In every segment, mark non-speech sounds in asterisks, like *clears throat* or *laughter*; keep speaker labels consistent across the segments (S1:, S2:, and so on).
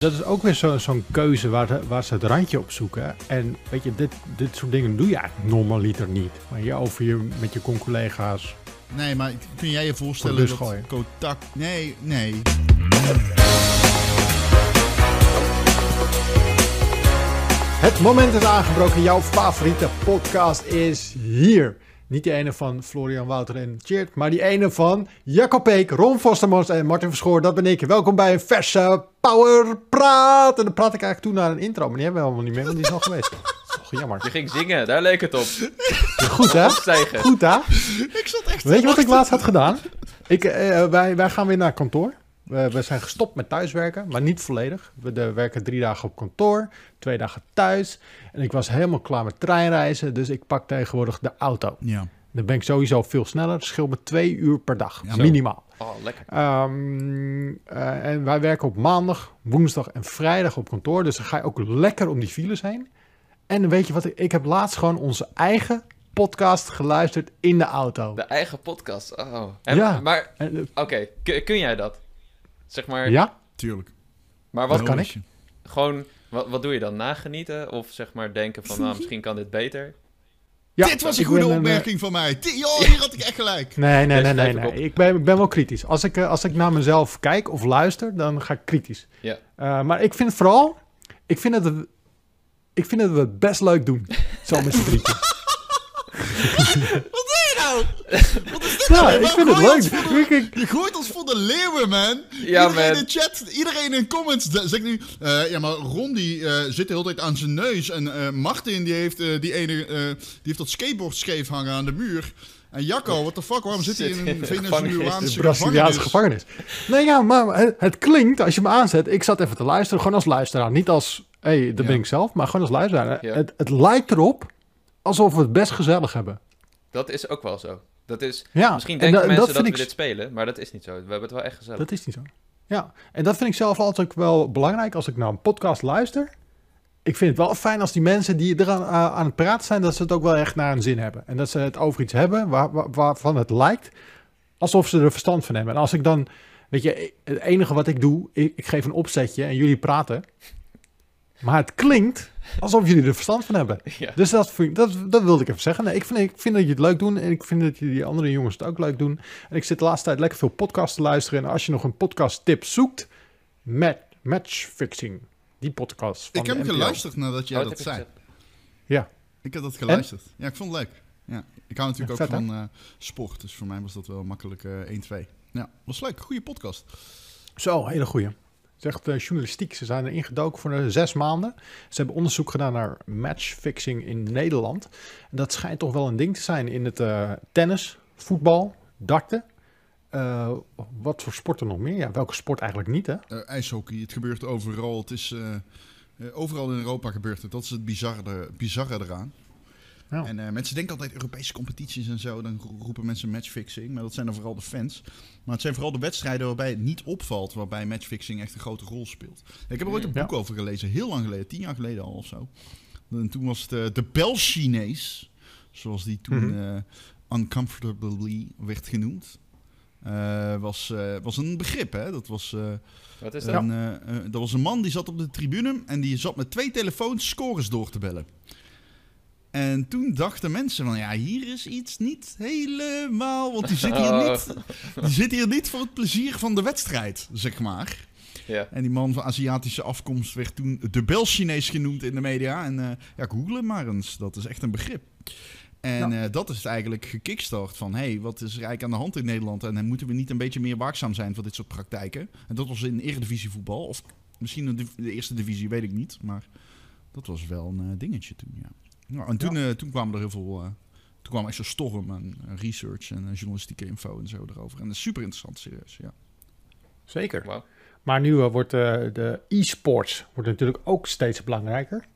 S1: Dat is ook weer zo- zo'n keuze waar, de- waar ze het randje op zoeken. En weet je, dit, dit soort dingen doe je eigenlijk normaliter niet. Maar je over je met je con-collega's.
S2: Nee, maar kun jij je voorstellen dat
S1: gooien.
S2: Kotak... Nee, nee.
S1: Het moment is aangebroken. Jouw favoriete podcast is hier. Niet die ene van Florian Wouter en Cheert, maar die ene van Jacob Peek, Ron Vostermans en Martin Verschoor. Dat ben ik. Welkom bij een verse Power Praat. En dan praat ik eigenlijk toe naar een intro, maar die hebben we allemaal niet meer, want die is al geweest. *laughs* Toch jammer.
S3: Je ging zingen, daar leek het op.
S1: Goed hè?
S3: Opstijgen.
S1: Goed hè?
S2: Ik zat echt
S1: Weet je wat ik laatst had gedaan? Ik, eh, wij, wij gaan weer naar kantoor. We, we zijn gestopt met thuiswerken, maar niet volledig. We de- werken drie dagen op kantoor, twee dagen thuis. En ik was helemaal klaar met treinreizen, dus ik pak tegenwoordig de auto.
S2: Ja.
S1: Dan ben ik sowieso veel sneller. Het scheelt me twee uur per dag,
S2: Ja,
S1: minimaal.
S3: Oh, lekker.
S1: Ehm, eh, en wij werken op maandag, woensdag en vrijdag op kantoor. Dus dan ga je ook lekker om die files heen. En weet je wat? Ik, ik heb laatst gewoon onze eigen podcast geluisterd in de auto.
S3: De eigen podcast. Oh. En,
S1: Ja.
S3: Maar,
S1: eh,
S3: oké, kun jij dat? Zeg maar,
S1: ja?
S2: Tuurlijk.
S3: maar wat
S1: Dat kan
S2: Logisch.
S3: Gewoon, wat, wat doe je dan? Nagenieten? Of zeg maar denken van, nou, misschien kan dit beter?
S1: ja.
S2: Dit was een
S1: ik
S2: goede
S1: eh,
S2: opmerking van mij. Die- Oh, hier had ik echt gelijk.
S1: Nee, nee, nee, nee. nee. Ik, ben, ik ben wel kritisch. Als ik, eh, als ik naar mezelf kijk of luister, dan ga ik kritisch.
S3: Ja.
S1: Eh, maar ik vind vooral, ik vind, dat we, ik vind dat we het best leuk doen. Zo met z'n drietjes. *laughs*
S2: Nou? *laughs* Wat is dit
S1: Ja,
S2: nou?
S1: ik vind het leuk.
S2: de- Je gooit ons voor de leeuwen, man.
S3: Ja,
S2: iedereen
S3: man.
S2: in de chat, iedereen in comments zegt nu... eh, ja, maar Ron die eh, zit de hele tijd aan zijn neus. En eh, Martin die heeft, eh, die ene, eh, die heeft dat skateboard scheef hangen aan de muur. En Jacco, what the fuck, waarom zit hij in een Venezolaanse
S1: Braziliaanse gevangenis. Nee, ja, maar het, het klinkt, als je me aanzet, ik zat even te luisteren, gewoon als luisteraar. Niet als, hé, hey, dat ben ik zelf, maar gewoon als luisteraar.
S3: Ja.
S1: Het, het lijkt erop alsof we het best gezellig hebben.
S3: Dat is ook wel zo. Dat is,
S1: Ja,
S3: misschien
S1: en
S3: denken
S1: da-
S3: mensen dat,
S1: vind
S3: we
S1: ik
S3: dit spelen, maar dat is niet zo. We hebben het wel echt gezellig.
S1: Dat is niet zo. Ja, en dat vind ik zelf altijd ook wel belangrijk als ik naar een podcast luister. Ik vind het wel fijn als die mensen die er aan, aan aan het praten zijn, dat ze het ook wel echt naar een zin hebben. En dat ze het over iets hebben waar, waar- waarvan het lijkt alsof ze er verstand van hebben. En als ik dan, weet je, het enige wat ik doe, ik, ik geef een opzetje en jullie praten. Maar het klinkt alsof jullie er verstand van hebben.
S3: Ja.
S1: Dus dat, dat, dat wilde ik even zeggen. Nee, ik, vind, ik vind dat je het leuk doet en ik vind dat die andere jongens het ook leuk doen. En ik zit de laatste tijd lekker veel podcasts te luisteren. En als je nog een podcast tip zoekt, met Matchfixing. Die podcast van
S2: Ik heb geluisterd nadat jij
S3: Oh,
S2: dat zei.
S1: Ja,
S2: Ik heb dat geluisterd. Ja, ik vond het leuk. Ja. Ik hou natuurlijk
S1: Ja,
S2: ook van eh, sport, dus voor mij was dat wel makkelijk eh 1-2. Ja, was leuk. Goede podcast.
S1: zo, hele goeie. Het is eh, journalistiek. Ze zijn erin gedoken voor zes maanden. Ze hebben onderzoek gedaan naar matchfixing in Nederland. En dat schijnt toch wel een ding te zijn in het eh, tennis, voetbal, darten. Eh, wat voor sporten nog meer? Ja, welke sport eigenlijk niet, hè?
S2: Ijshockey, het gebeurt overal. Het is, overal in Europa gebeurt het. Dat is het bizarre, bizarre eraan.
S1: Ja.
S2: En eh, mensen denken altijd Europese competities en zo. Dan ro- roepen mensen matchfixing. Maar dat zijn dan vooral de fans. Maar het zijn vooral de wedstrijden waarbij het niet opvalt. Waarbij matchfixing echt een grote rol speelt. Ik heb er ooit een
S1: Ja.
S2: boek over gelezen. Heel lang geleden. Tien jaar geleden al of zo. En toen was het eh, de Bel-Chinees. Zoals die toen
S1: Mhm.
S2: eh, uncomfortably werd genoemd. Eh, was, eh, was een begrip, hè? Dat was, eh,
S3: Wat is dat?
S2: een, dat was een man die zat op de tribune en die zat met twee telefoons scores door te bellen. En toen dachten mensen van, ja, hier is iets niet helemaal, want die zit hier *laughs*
S3: Oh.
S2: niet, die zit hier niet voor het plezier van de wedstrijd, zeg maar.
S3: Ja.
S2: En die man van Aziatische afkomst werd toen de Bel-Chinees genoemd in de media. En eh ja, google hem maar eens, dat is echt een begrip. En eh, dat is het eigenlijk gekickstart van, hé, hey, wat is er eigenlijk aan de hand in Nederland? En eh, moeten we niet een beetje meer waakzaam zijn voor dit soort praktijken? En dat was in Eredivisie voetbal, of misschien in de, de eerste divisie, weet ik niet. Maar dat was wel een dingetje toen, ja. Nou, en toen, eh, toen kwamen er heel veel, eh, toen kwam echt zo'n storm aan eh, research en eh, journalistieke info en zo erover. En dat is super interessant, serieus, ja.
S1: Zeker.
S3: Wauw.
S1: Maar nu wordt eh, de e-sports wordt natuurlijk ook steeds belangrijker.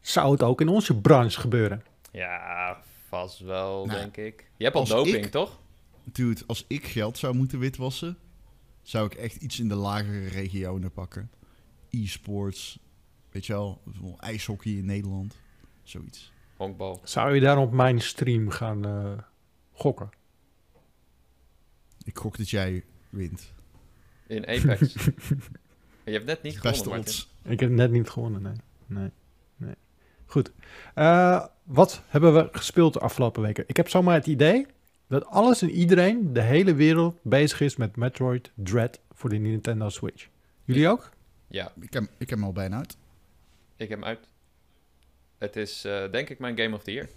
S1: Zou het ook in onze branche gebeuren?
S3: Ja, vast wel,
S2: Nou,
S3: denk ik. Je hebt al doping,
S2: ik-
S3: toch?
S2: Dude, als ik geld zou moeten witwassen, zou ik echt iets in de lagere regionen pakken. E-sports, weet je wel, ijshockey in Nederland, zoiets.
S3: Honkbal.
S1: Zou je daar op mijn stream gaan eh, gokken?
S2: Ik gok dat jij wint.
S3: In Apex. *laughs* Je hebt net niet gewonnen.
S1: Ik heb net niet gewonnen, nee. nee. nee. Goed. Eh, wat hebben we gespeeld de afgelopen weken? Ik heb zomaar het idee dat alles en iedereen, de hele wereld, bezig is met Metroid Dread voor de Nintendo Switch. Jullie ook?
S3: Ja,
S2: Ik heb, ik heb hem al bijna uit.
S3: ik heb hem uit. Het is eh, denk ik mijn Game of the Year.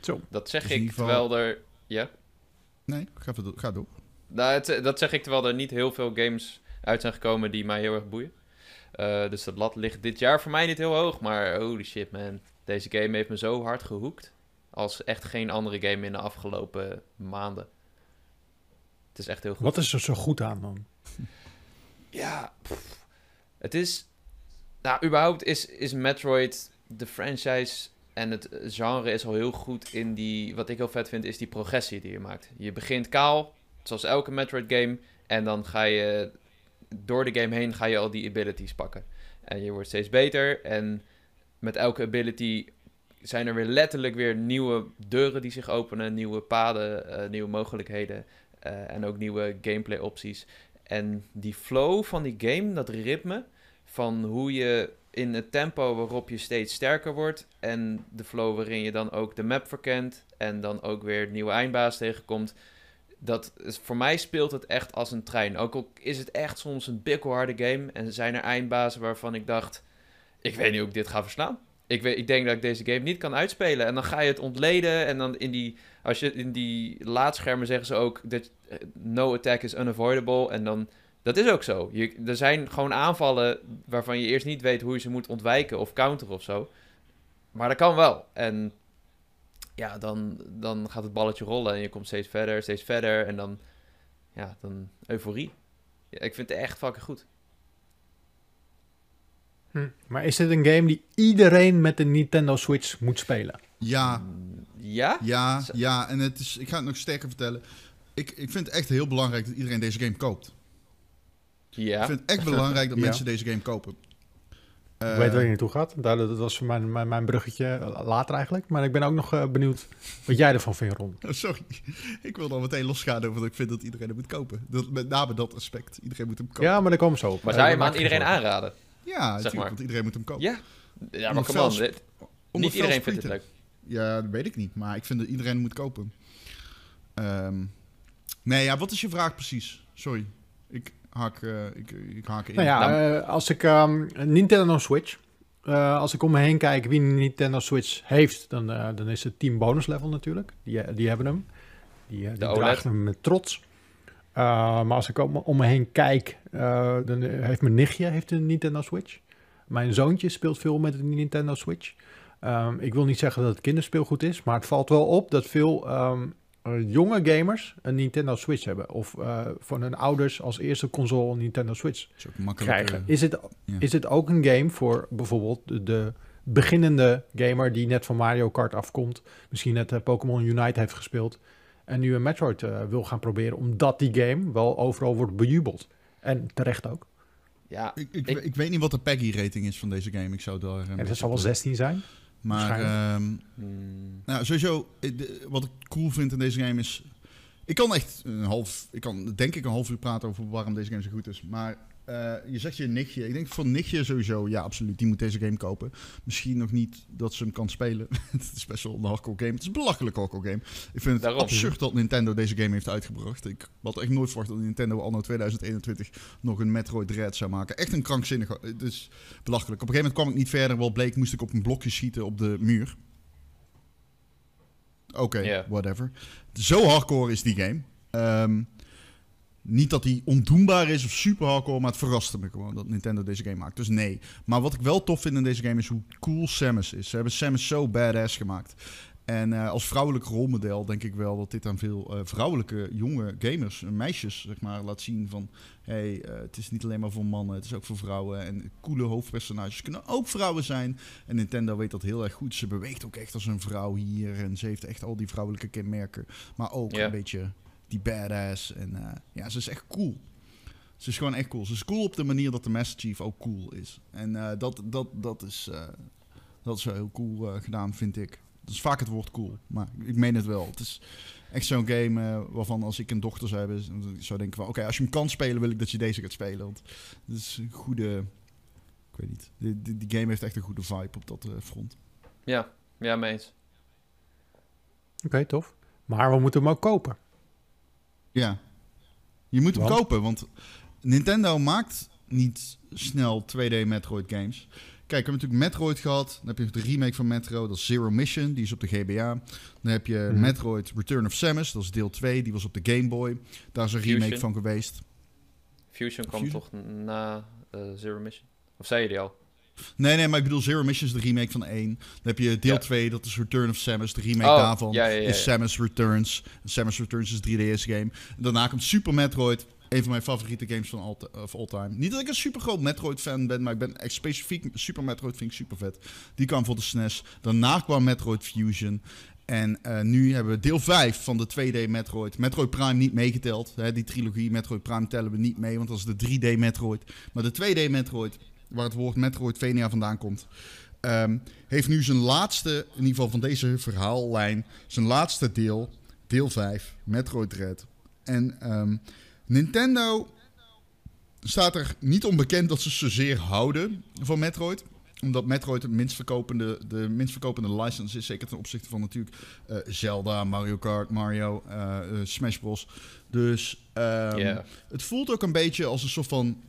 S1: Zo.
S3: Dat zeg
S2: Dus
S3: ik
S2: geval-
S3: terwijl er... Ja?
S2: Nee, ga, even do- ga door.
S3: Nou, het, dat zeg ik terwijl er niet heel veel games uit zijn gekomen die mij heel erg boeien. Eh, dus dat lat ligt dit jaar voor mij niet heel hoog. Maar holy shit man, deze game heeft me zo hard gehoekt. Als echt geen andere game in de afgelopen maanden. Het is echt heel goed.
S1: Wat is er zo goed aan dan?
S3: Ja, pff. het is... Nou, überhaupt is, is Metroid de franchise en het genre is al heel goed in die... Wat ik heel vet vind, is die progressie die je maakt. Je begint kaal, zoals elke Metroid game. En dan ga je door de game heen ga je al die abilities pakken. En je wordt steeds beter. En met elke ability zijn er weer letterlijk weer nieuwe deuren die zich openen. Nieuwe paden, eh, nieuwe mogelijkheden. eh, en ook nieuwe gameplay opties. En die flow van die game, dat ritme van hoe je in het tempo waarop je steeds sterker wordt en de flow waarin je dan ook de map verkent en dan ook weer nieuwe eindbaas tegenkomt. Dat is, voor mij speelt het echt als een trein. Ook al is het echt soms een bikkelharde game en zijn er eindbazen waarvan ik dacht, ik weet niet hoe ik dit ga verslaan. Ik, weet, ik denk dat ik deze game niet kan uitspelen. En dan ga je het ontleden en dan in die, als je in die laadschermen zeggen ze ook dat eh, no attack is unavoidable en dan dat is ook zo. Je, er zijn gewoon aanvallen waarvan je eerst niet weet hoe je ze moet ontwijken of counteren of zo. Maar dat kan wel. En ja, dan, dan gaat het balletje rollen en je komt steeds verder, steeds verder. En dan, ja, dan euforie. Ja, ik vind het echt fucking goed.
S1: Hm. Maar is dit een game die iedereen met de Nintendo Switch moet spelen?
S2: Ja,
S3: Mm, Ja?
S2: ja, ja. En het is, ik ga het nog sterker vertellen. Ik, ik vind het echt heel belangrijk dat iedereen deze game koopt.
S3: Ja.
S2: Ik vind het echt belangrijk dat *laughs*
S1: Ja.
S2: mensen deze game kopen.
S1: ik
S2: Eh,
S1: weet waar je naartoe gaat. Dat was mijn, mijn, mijn bruggetje eh, later eigenlijk. Maar ik ben ook nog eh, benieuwd wat jij ervan vindt, Ron.
S2: Oh, *laughs* sorry, ik wil dan meteen losgaan over dat ik vind dat iedereen hem moet kopen. Dat, met name dat aspect. Iedereen moet hem kopen.
S1: Ja, maar daar komen zo op.
S3: Maar
S1: Eh,
S3: zou je hem aan
S1: geen
S3: iedereen
S1: zorgen.
S3: aanraden?
S2: Ja, natuurlijk,
S3: maar.
S2: want iedereen moet hem kopen.
S3: Ja. Ja, maar
S2: Om
S3: kom dit- Niet iedereen vindt het leuk.
S2: Ja, dat weet ik niet. Maar ik vind dat iedereen hem moet kopen. Ehm, nee, ja, wat is je vraag precies? Sorry. Ik haak, eh, ik, ik haak in.
S1: Nou ja, eh, als ik ehm, een Nintendo Switch, eh, als ik om me heen kijk wie een Nintendo Switch heeft, dan, dan is het Team Bonus Level natuurlijk. Die, die hebben hem. Die, dragen hem met trots. Eh, maar als ik om, om me heen kijk, eh, dan heeft mijn nichtje heeft een Nintendo Switch. Mijn zoontje speelt veel met een Nintendo Switch. Ehm, ik wil niet zeggen dat het kinderspeelgoed is, maar het valt wel op dat veel ehm, eh, jonge gamers een Nintendo Switch hebben. Of eh, van hun ouders als eerste console een Nintendo Switch
S2: is ook makkelijk.
S1: krijgen.
S2: eh,
S1: Is het,
S2: ja.
S1: is het ook een game voor bijvoorbeeld de, de beginnende gamer die net van Mario Kart afkomt, misschien net eh, Pokémon Unite heeft gespeeld en nu een Metroid eh, wil gaan proberen, omdat die game wel overal wordt bejubeld. En terecht ook.
S3: Ja,
S2: ik, ik,
S3: Ik-
S2: ik weet niet wat de PEGI-rating is van deze game. Ik zou daar...
S1: En dat zal wel
S2: op-
S1: 16 zijn.
S2: Maar ehm,
S3: mm,
S2: nou, sowieso, eh, wat ik cool vind in deze game is... Ik kan echt een half... Ik kan denk ik een half uur praten over waarom deze game zo goed is. Maar eh, je zegt je nichtje. Ik denk voor nichtje sowieso, ja absoluut, die moet deze game kopen. Misschien nog niet dat ze hem kan spelen. *laughs* het is best wel een hardcore game. Het is een belachelijk hardcore game. Ik vind het
S3: Daarom.
S2: absurd dat Nintendo deze game heeft uitgebracht. Ik had echt nooit verwacht dat Nintendo anno 2021 nog een Metroid Dread zou maken. Echt een krankzinnige... Het is belachelijk. Op een gegeven moment kwam ik niet verder. Wel bleek, moest ik op een blokje schieten op de muur. Oké, whatever. Zo hardcore is die game. Ehm, niet dat die ondoenbaar is of super hardcore, maar het verraste me gewoon dat Nintendo deze game maakt. Dus nee. Maar wat ik wel tof vind in deze game is hoe cool Samus is. Ze hebben Samus zo badass gemaakt. En eh, als vrouwelijk rolmodel denk ik wel dat dit aan veel eh, vrouwelijke jonge gamers, en meisjes, zeg maar, laat zien van... hey, eh, het is niet alleen maar voor mannen, het is ook voor vrouwen. En coole hoofdpersonages kunnen ook vrouwen zijn. En Nintendo weet dat heel erg goed. Ze beweegt ook echt als een vrouw hier. En ze heeft echt al die vrouwelijke kenmerken. Maar ook
S3: Ja.
S2: een beetje die badass. En eh, ja, ze is echt cool. Ze is gewoon echt cool. Ze is cool op de manier dat de Master Chief ook cool is. En eh, dat, dat, dat, is, eh, dat is wel heel cool eh, gedaan, vind ik. Dat is vaak het woord cool, maar ik meen het wel. Het is echt zo'n game waarvan als ik een dochter zou hebben, ik zou denken van... Oké, als je hem kan spelen, wil ik dat je deze gaat spelen. Want het is een goede... Ik weet niet. Die, die, die game heeft echt een goede vibe op dat eh, front.
S3: Ja, ja, mee eens.
S1: Oké, tof. Maar we moeten hem ook kopen.
S2: Ja. Je moet hem
S1: Want?
S2: kopen, want Nintendo maakt niet snel 2D Metroid games. Kijk, we hebben natuurlijk Metroid gehad. Dan heb je de remake van Metro, dat is Zero Mission, die is op de GBA. Dan heb je
S1: Mhm.
S2: Metroid Return of Samus, dat is deel 2, die was op de Game Boy. Daar is een remake van geweest.
S3: Fusion kwam
S2: Fusion?
S3: toch na eh, Zero Mission? Of zei je die al?
S2: Nee, nee, maar ik bedoel, Zero Mission is de remake van 1. Dan heb je deel
S3: Ja.
S2: 2, dat is Return of Samus. De remake
S3: Oh,
S2: daarvan
S3: ja, ja, ja,
S2: is. Samus Returns. Samus Returns is een 3DS game. Daarna komt Super Metroid. Een van mijn favoriete games van all, of all time. Niet dat ik een super groot Metroid fan ben, maar ik ben echt specifiek Super Metroid vind ik super vet. Die kwam voor de SNES. Daarna kwam Metroid Fusion. En eh, nu hebben we deel 5 van de 2D Metroid. Metroid Prime niet meegeteld. Hè, die trilogie Metroid Prime tellen we niet mee, want dat is de 3D Metroid. Maar de 2D Metroid, waar het woord Metroidvania vandaan komt, ehm, heeft nu zijn laatste, in ieder geval van deze verhaallijn, zijn laatste deel, deel 5, Metroid Dread. En ehm, Nintendo staat er niet onbekend dat ze zozeer houden van Metroid omdat Metroid het minst verkopende, de minst verkopende license is. Zeker ten opzichte van natuurlijk eh, Zelda, Mario Kart, Mario, eh, eh, Smash Bros. Dus ehm, het voelt ook een beetje als een soort van...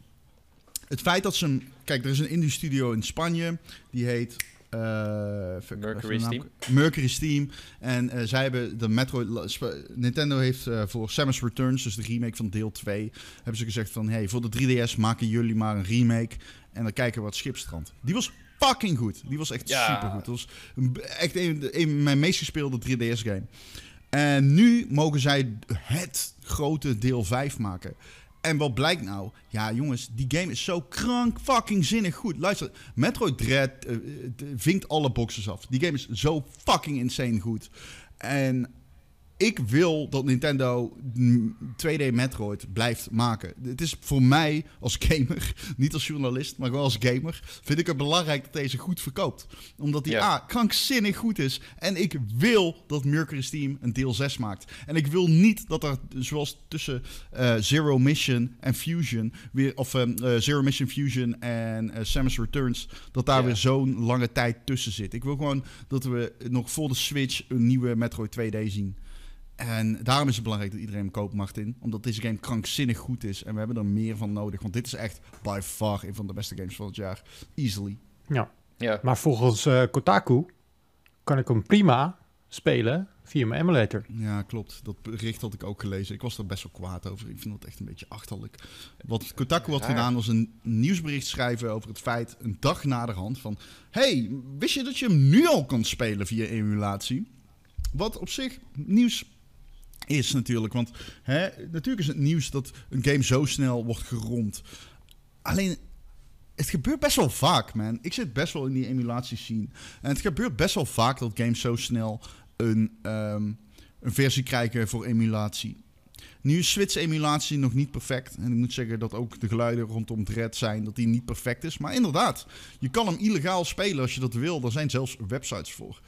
S2: Het feit dat ze... hem- Kijk, er is een indie studio in Spanje. Die heet... eh, fuck,
S3: Mercury
S2: even de naam-
S3: Steam.
S2: Mercury Steam. En eh, zij hebben de Metroid... Nintendo heeft eh, voor Samus Returns, dus de remake van deel 2... hebben ze gezegd van... Hey, voor de 3DS maken jullie maar een remake. En dan kijken we wat schipstrand. Die was fucking goed. Die was echt
S3: Ja.
S2: super goed. Dat was echt een, mijn meest gespeelde 3DS game. En nu mogen zij het grote deel 5 maken. En wat blijkt nou? Ja, jongens, die game is zo krank fucking zinnig goed. Luister, Metroid Dread eh, eh, vinkt alle boxes af. Die game is zo fucking insane goed. En ik wil dat Nintendo mm, 2D Metroid blijft maken. Het is voor mij als gamer, *laughs* niet als journalist, maar wel als gamer, vind ik het belangrijk dat deze goed verkoopt. Omdat die
S3: Ja.
S2: A, krankzinnig goed is. En ik wil dat Mercury Steam een deel 6 maakt. En ik wil niet dat er, zoals tussen eh, Zero Mission en Fusion, weer, of ehm, eh, Zero Mission Fusion en eh, Samus Returns, dat daar
S3: Ja.
S2: weer zo'n lange tijd tussen zit. Ik wil gewoon dat we nog voor de Switch een nieuwe Metroid 2D zien. En daarom is het belangrijk dat iedereen hem koopt, Martin. Omdat deze game krankzinnig goed is. En we hebben er meer van nodig. Want dit is echt by far een van de beste games van het jaar. Easily.
S1: Ja.
S3: Ja.
S1: Maar volgens eh, Kotaku kan ik hem prima spelen via mijn emulator.
S2: Ja, klopt. Dat bericht had ik ook gelezen. Ik was er best wel kwaad over. Ik vind dat echt een beetje achterlijk. Wat Kotaku had gedaan was een nieuwsbericht schrijven over het feit, een dag naderhand, van... hey, wist je dat je hem nu al kan spelen via emulatie? Wat op zich nieuws is natuurlijk. Want hè, natuurlijk is het nieuws dat een game zo snel wordt gerond. Alleen, het gebeurt best wel vaak, man. Ik zit best wel in die emulatie scene. En het gebeurt best wel vaak dat games zo snel een, ehm, een versie krijgen voor emulatie. Nu is Switch emulatie nog niet perfect. En ik moet zeggen dat ook de geluiden rondom Dread zijn dat die niet perfect is. Maar inderdaad, je kan hem illegaal spelen als je dat wil. Er zijn zelfs websites voor.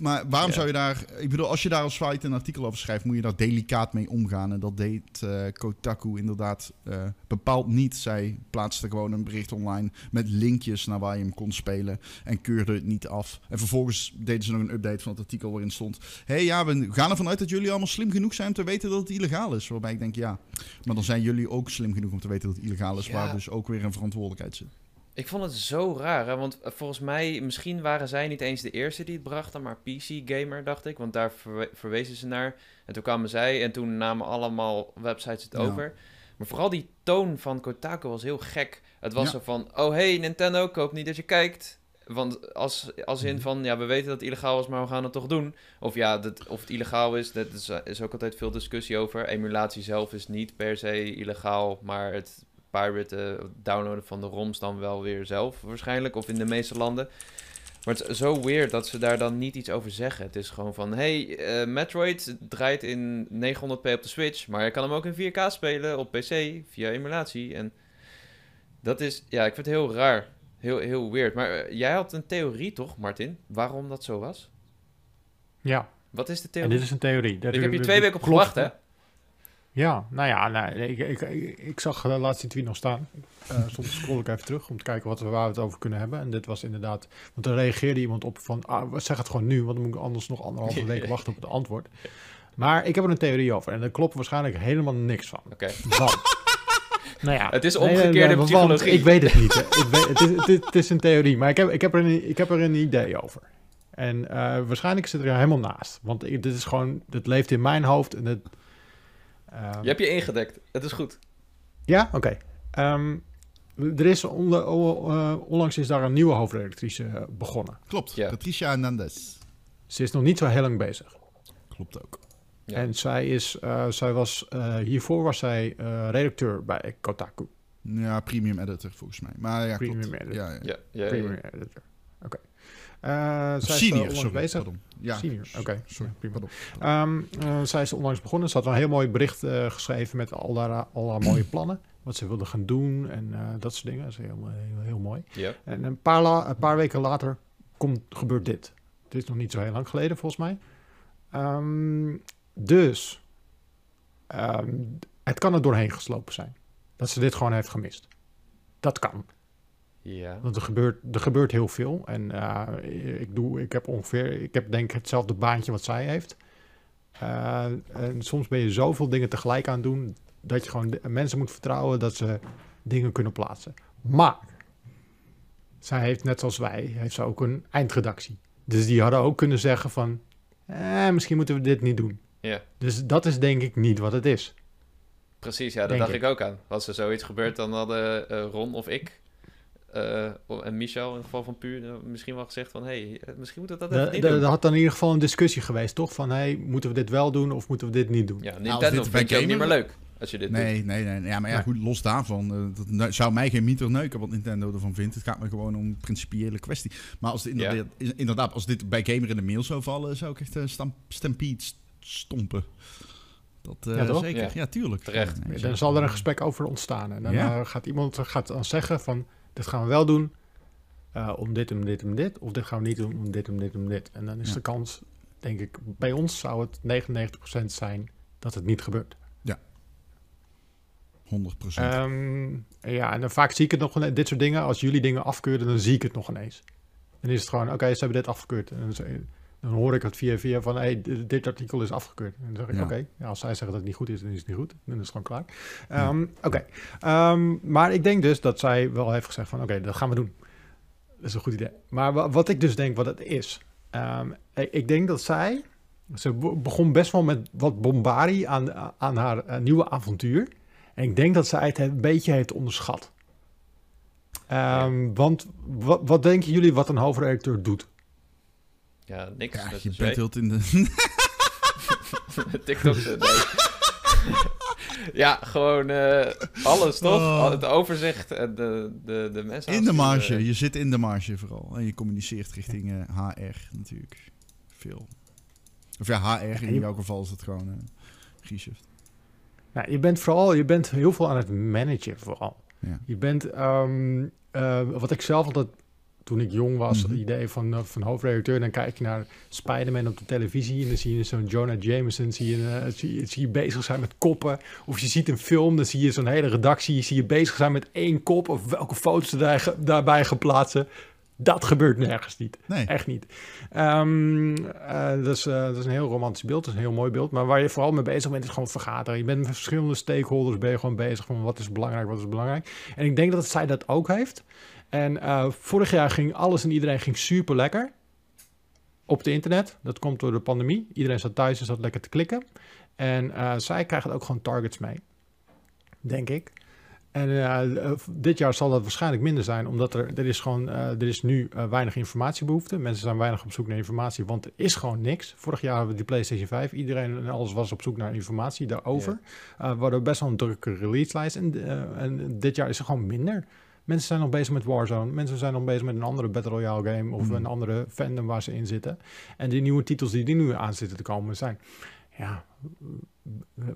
S2: Maar waarom
S3: Ja.
S2: zou je daar... Ik bedoel, als je daar als site een artikel over schrijft... moet je daar delicaat mee omgaan. En dat deed eh, Kotaku inderdaad eh, bepaald niet. Zij plaatste gewoon een bericht online... met linkjes naar waar je hem kon spelen... en keurde het niet af. En vervolgens deden ze nog een update van het artikel waarin stond... hé, hey, ja, we gaan ervan uit dat jullie allemaal slim genoeg zijn... om te weten dat het illegaal is. Waarbij ik denk, ja... maar dan zijn jullie ook slim genoeg om te weten dat het illegaal is...
S3: Ja.
S2: waar dus ook weer een verantwoordelijkheid zit.
S3: Ik vond het zo raar, hè? want eh, volgens mij, misschien waren zij niet eens de eerste die het brachten, maar PC Gamer, dacht ik, want daar verwe- verwezen ze naar. En toen kwamen zij en toen namen allemaal websites het
S2: Ja.
S3: over. Maar vooral die toon van Kotaku was heel gek. Het was
S2: Ja.
S3: zo van, oh hey Nintendo, ik hoop niet dat je kijkt. Want als, als
S2: Mhm.
S3: in van, ja, we weten dat het illegaal is, maar we gaan het toch doen. Of ja, dat, of het illegaal is, dat is, is ook altijd veel discussie over. Emulatie zelf is niet per se illegaal, maar het piraten, downloaden van de ROMs dan wel weer zelf waarschijnlijk. Of in de meeste landen. Maar het is zo weird dat ze daar dan niet iets over zeggen. Het is gewoon van, hey, eh, Metroid draait in 900p op de Switch, maar je kan hem ook in 4K spelen op PC via emulatie. En dat is, ja, ik vind het heel raar. Heel, heel weird. Maar eh, jij had een theorie toch, Martin? Waarom dat zo was?
S1: Ja,
S3: Wat is de
S1: en
S3: theorie?
S1: dit is een theorie. Dat
S3: Ik heb
S1: dat-
S3: twee weken op gewacht, hè?
S1: Ja, nou ja, nou, ik, ik, ik, ik zag de laatste tweet nog staan. Eh soms scroll ik even terug om te kijken wat we, waar we het over kunnen hebben. En dit was inderdaad... Want er reageerde iemand op van... Ah, zeg het gewoon nu, want dan moet ik anders nog anderhalve week *laughs* wachten op het antwoord. Maar ik heb er een theorie over. En daar klopt waarschijnlijk helemaal niks van.
S3: Oké.
S1: Want... *laughs* nou ja,
S3: Het is
S1: nee, nee,
S3: omgekeerde
S1: want
S3: psychologie.
S1: Ik weet het niet. hè. Ik weet, het, is, het, is, het is een theorie, maar ik heb, ik heb, er, een, ik heb er een idee over. En eh, waarschijnlijk zit er helemaal naast. Want ik- dit is gewoon... Dit leeft in mijn hoofd en het... ehm,
S3: Je hebt je ingedekt. Het is goed.
S1: ja, oké. Ehm, er is onder, eh, onlangs is daar een nieuwe hoofdredactrice eh, begonnen.
S2: Klopt,
S3: Ja.
S2: Patricia Hernandez.
S1: Ze is nog niet zo heel lang bezig.
S2: Klopt ook.
S3: Ja.
S1: En zij is, eh, zij was, eh, hiervoor was zij eh, redacteur bij Kotaku.
S2: Ja, premium editor volgens mij. Maar ja,
S1: Premium
S2: klopt.
S1: editor.
S2: Ja, ja.
S3: Ja, ja,
S1: Premium
S3: ja.
S1: editor. Eh,
S2: Of
S1: zij is
S2: senior,
S1: onlangs
S2: sorry.
S1: bezig.
S2: Pardon. Ja,
S1: Senior, oké.
S2: Sorry,
S1: prima.
S2: pardon.
S1: Ehm, eh, zij is onlangs begonnen. Ze had een heel mooi bericht eh, geschreven met al haar, al haar mooie *clears throat* plannen. Wat ze wilde gaan doen en eh, dat soort dingen. Dat is heel, heel, heel mooi.
S3: Ja.
S1: En een paar, la- een paar weken later komt, gebeurt dit. Dit is nog niet zo heel lang geleden, volgens mij. Ehm, dus ehm, het kan er doorheen geslopen zijn. Dat ze dit gewoon heeft gemist. Dat kan.
S3: Ja.
S1: Want er gebeurt, er gebeurt heel veel. En eh, ik, doe, ik heb ongeveer, ik heb denk ik hetzelfde baantje wat zij heeft. Eh, en soms ben je zoveel dingen tegelijk aan het doen, dat je gewoon mensen moet vertrouwen dat ze dingen kunnen plaatsen. Maar, zij heeft net zoals wij, heeft ze ook een eindredactie. Dus die hadden ook kunnen zeggen van, eh, misschien moeten we dit niet doen.
S3: Ja.
S1: Dus dat is denk ik niet wat het is.
S3: Precies, ja, daar dacht
S1: ik.
S3: ik ook aan. Als er zoiets gebeurt, dan hadden eh, Ron of ik eh, en Michel, in het geval van Puur, misschien wel gezegd van... hé, hey, eh, misschien moeten we dat even
S1: Er
S3: niet doen.
S1: er had dan in ieder geval een discussie geweest, toch? Van, hey, moeten we dit wel doen of moeten we dit niet doen?
S3: Ja,
S2: als
S3: Nintendo
S2: dit
S3: vind
S2: bij
S3: je ook niet meer leuk als je dit doet.
S2: Nee, nee, nee. Ja, maar ja, goed, los daarvan. eh, dat zou mij geen mieter neuken wat Nintendo ervan vindt. Het gaat me gewoon om een principiële kwestie. Maar als het inderdaad, inderdaad, als dit bij Gamer in de mail zou vallen, zou ik echt een stamp, stampede st- stompen. Dat eh,
S1: Ja, toch?
S2: zeker.
S3: Ja.
S2: Ja, tuurlijk.
S3: Terecht.
S1: Dan zal er een gesprek over ontstaan. En dan
S2: Ja.
S1: gaat iemand gaat dan zeggen van, dit gaan we wel doen eh, om dit, om dit, om dit. Of dit gaan we niet doen om dit, om dit, om dit. En dan is
S2: Ja.
S1: de kans, denk ik, bij ons zou het 99% zijn dat het niet gebeurt.
S2: 100%.
S1: Ehm, ja, en dan vaak zie ik het nog, dit soort dingen. Als jullie dingen afkeuren, dan zie ik het nog ineens. Dan is het gewoon, oké, ze hebben dit afgekeurd. En dan, dan hoor ik het via via van, hey, dit, artikel is afgekeurd. En dan zeg ik,
S2: Ja.
S1: oké, ja, als zij zeggen dat het niet goed is, dan is het niet goed. Dan is het gewoon klaar. Ehm, Oké, Ehm, maar ik denk dus dat zij wel heeft gezegd van, oké, dat gaan we doen. Dat is een goed idee. Maar wa- wat ik dus denk wat het is. ehm, ik, denk dat zij, ze be- begon best wel met wat bombardie aan, aan haar eh, nieuwe avontuur. En ik denk dat zij het een beetje heeft onderschat. Want wat, wat denken jullie wat een hoofdredacteur doet?
S3: Ja, niks.
S2: ja,
S3: met
S2: je bent heel in de... *laughs*
S3: TikTok. eh, *laughs* nee. ja, gewoon eh, alles, toch?
S2: Oh.
S3: Het overzicht en de, de, de mensen.
S2: In de marge. Je zit in de marge vooral. En je communiceert richting eh, HR natuurlijk. Veel. Of ja, HR. In jouw geval is het gewoon uh, G-shift.
S1: Nou, je bent vooral, je bent heel veel aan het managen vooral.
S2: Ja.
S1: Je bent, ehm, eh, wat ik zelf altijd, toen ik jong was,
S2: Mhm.
S1: het idee van, eh, van hoofdredacteur, dan kijk je naar Spider-Man op de televisie en dan zie je zo'n Jonah Jameson, zie je, eh, zie, je- zie je bezig zijn met koppen. Of je ziet een film, dan zie je zo'n hele redactie, zie je bezig zijn met één kop of welke foto's daar, daarbij gaan plaatsen. Dat gebeurt nergens niet.
S2: Nee.
S1: Echt niet. Eh, dat, is, dat is een heel romantisch beeld, dat is een heel mooi beeld. Maar waar je vooral mee bezig bent, is gewoon vergaderen. Je bent met verschillende stakeholders, ben je gewoon bezig van wat is belangrijk, wat is belangrijk. En ik denk dat zij dat ook heeft. En eh, vorig jaar ging alles en iedereen ging super lekker. Op het internet. Dat komt door de pandemie. Iedereen zat thuis en zat lekker te klikken. En eh, zij krijgen ook gewoon targets mee. Denk ik. En eh, dit jaar zal dat waarschijnlijk minder zijn, omdat er, er is gewoon, er is nu weinig informatiebehoefte. Mensen zijn weinig op zoek naar informatie, want er is gewoon niks. Vorig jaar hadden we die PlayStation 5. Iedereen en alles was op zoek naar informatie daarover. Eh, we hadden best wel een drukke release lijst. En, en dit jaar is er gewoon minder. Mensen zijn nog bezig met Warzone. Mensen zijn nog bezig met een andere Battle Royale game of
S2: Hmm.
S1: een andere fandom waar ze in zitten. En die nieuwe titels die, die nu aan zitten te komen zijn. ja,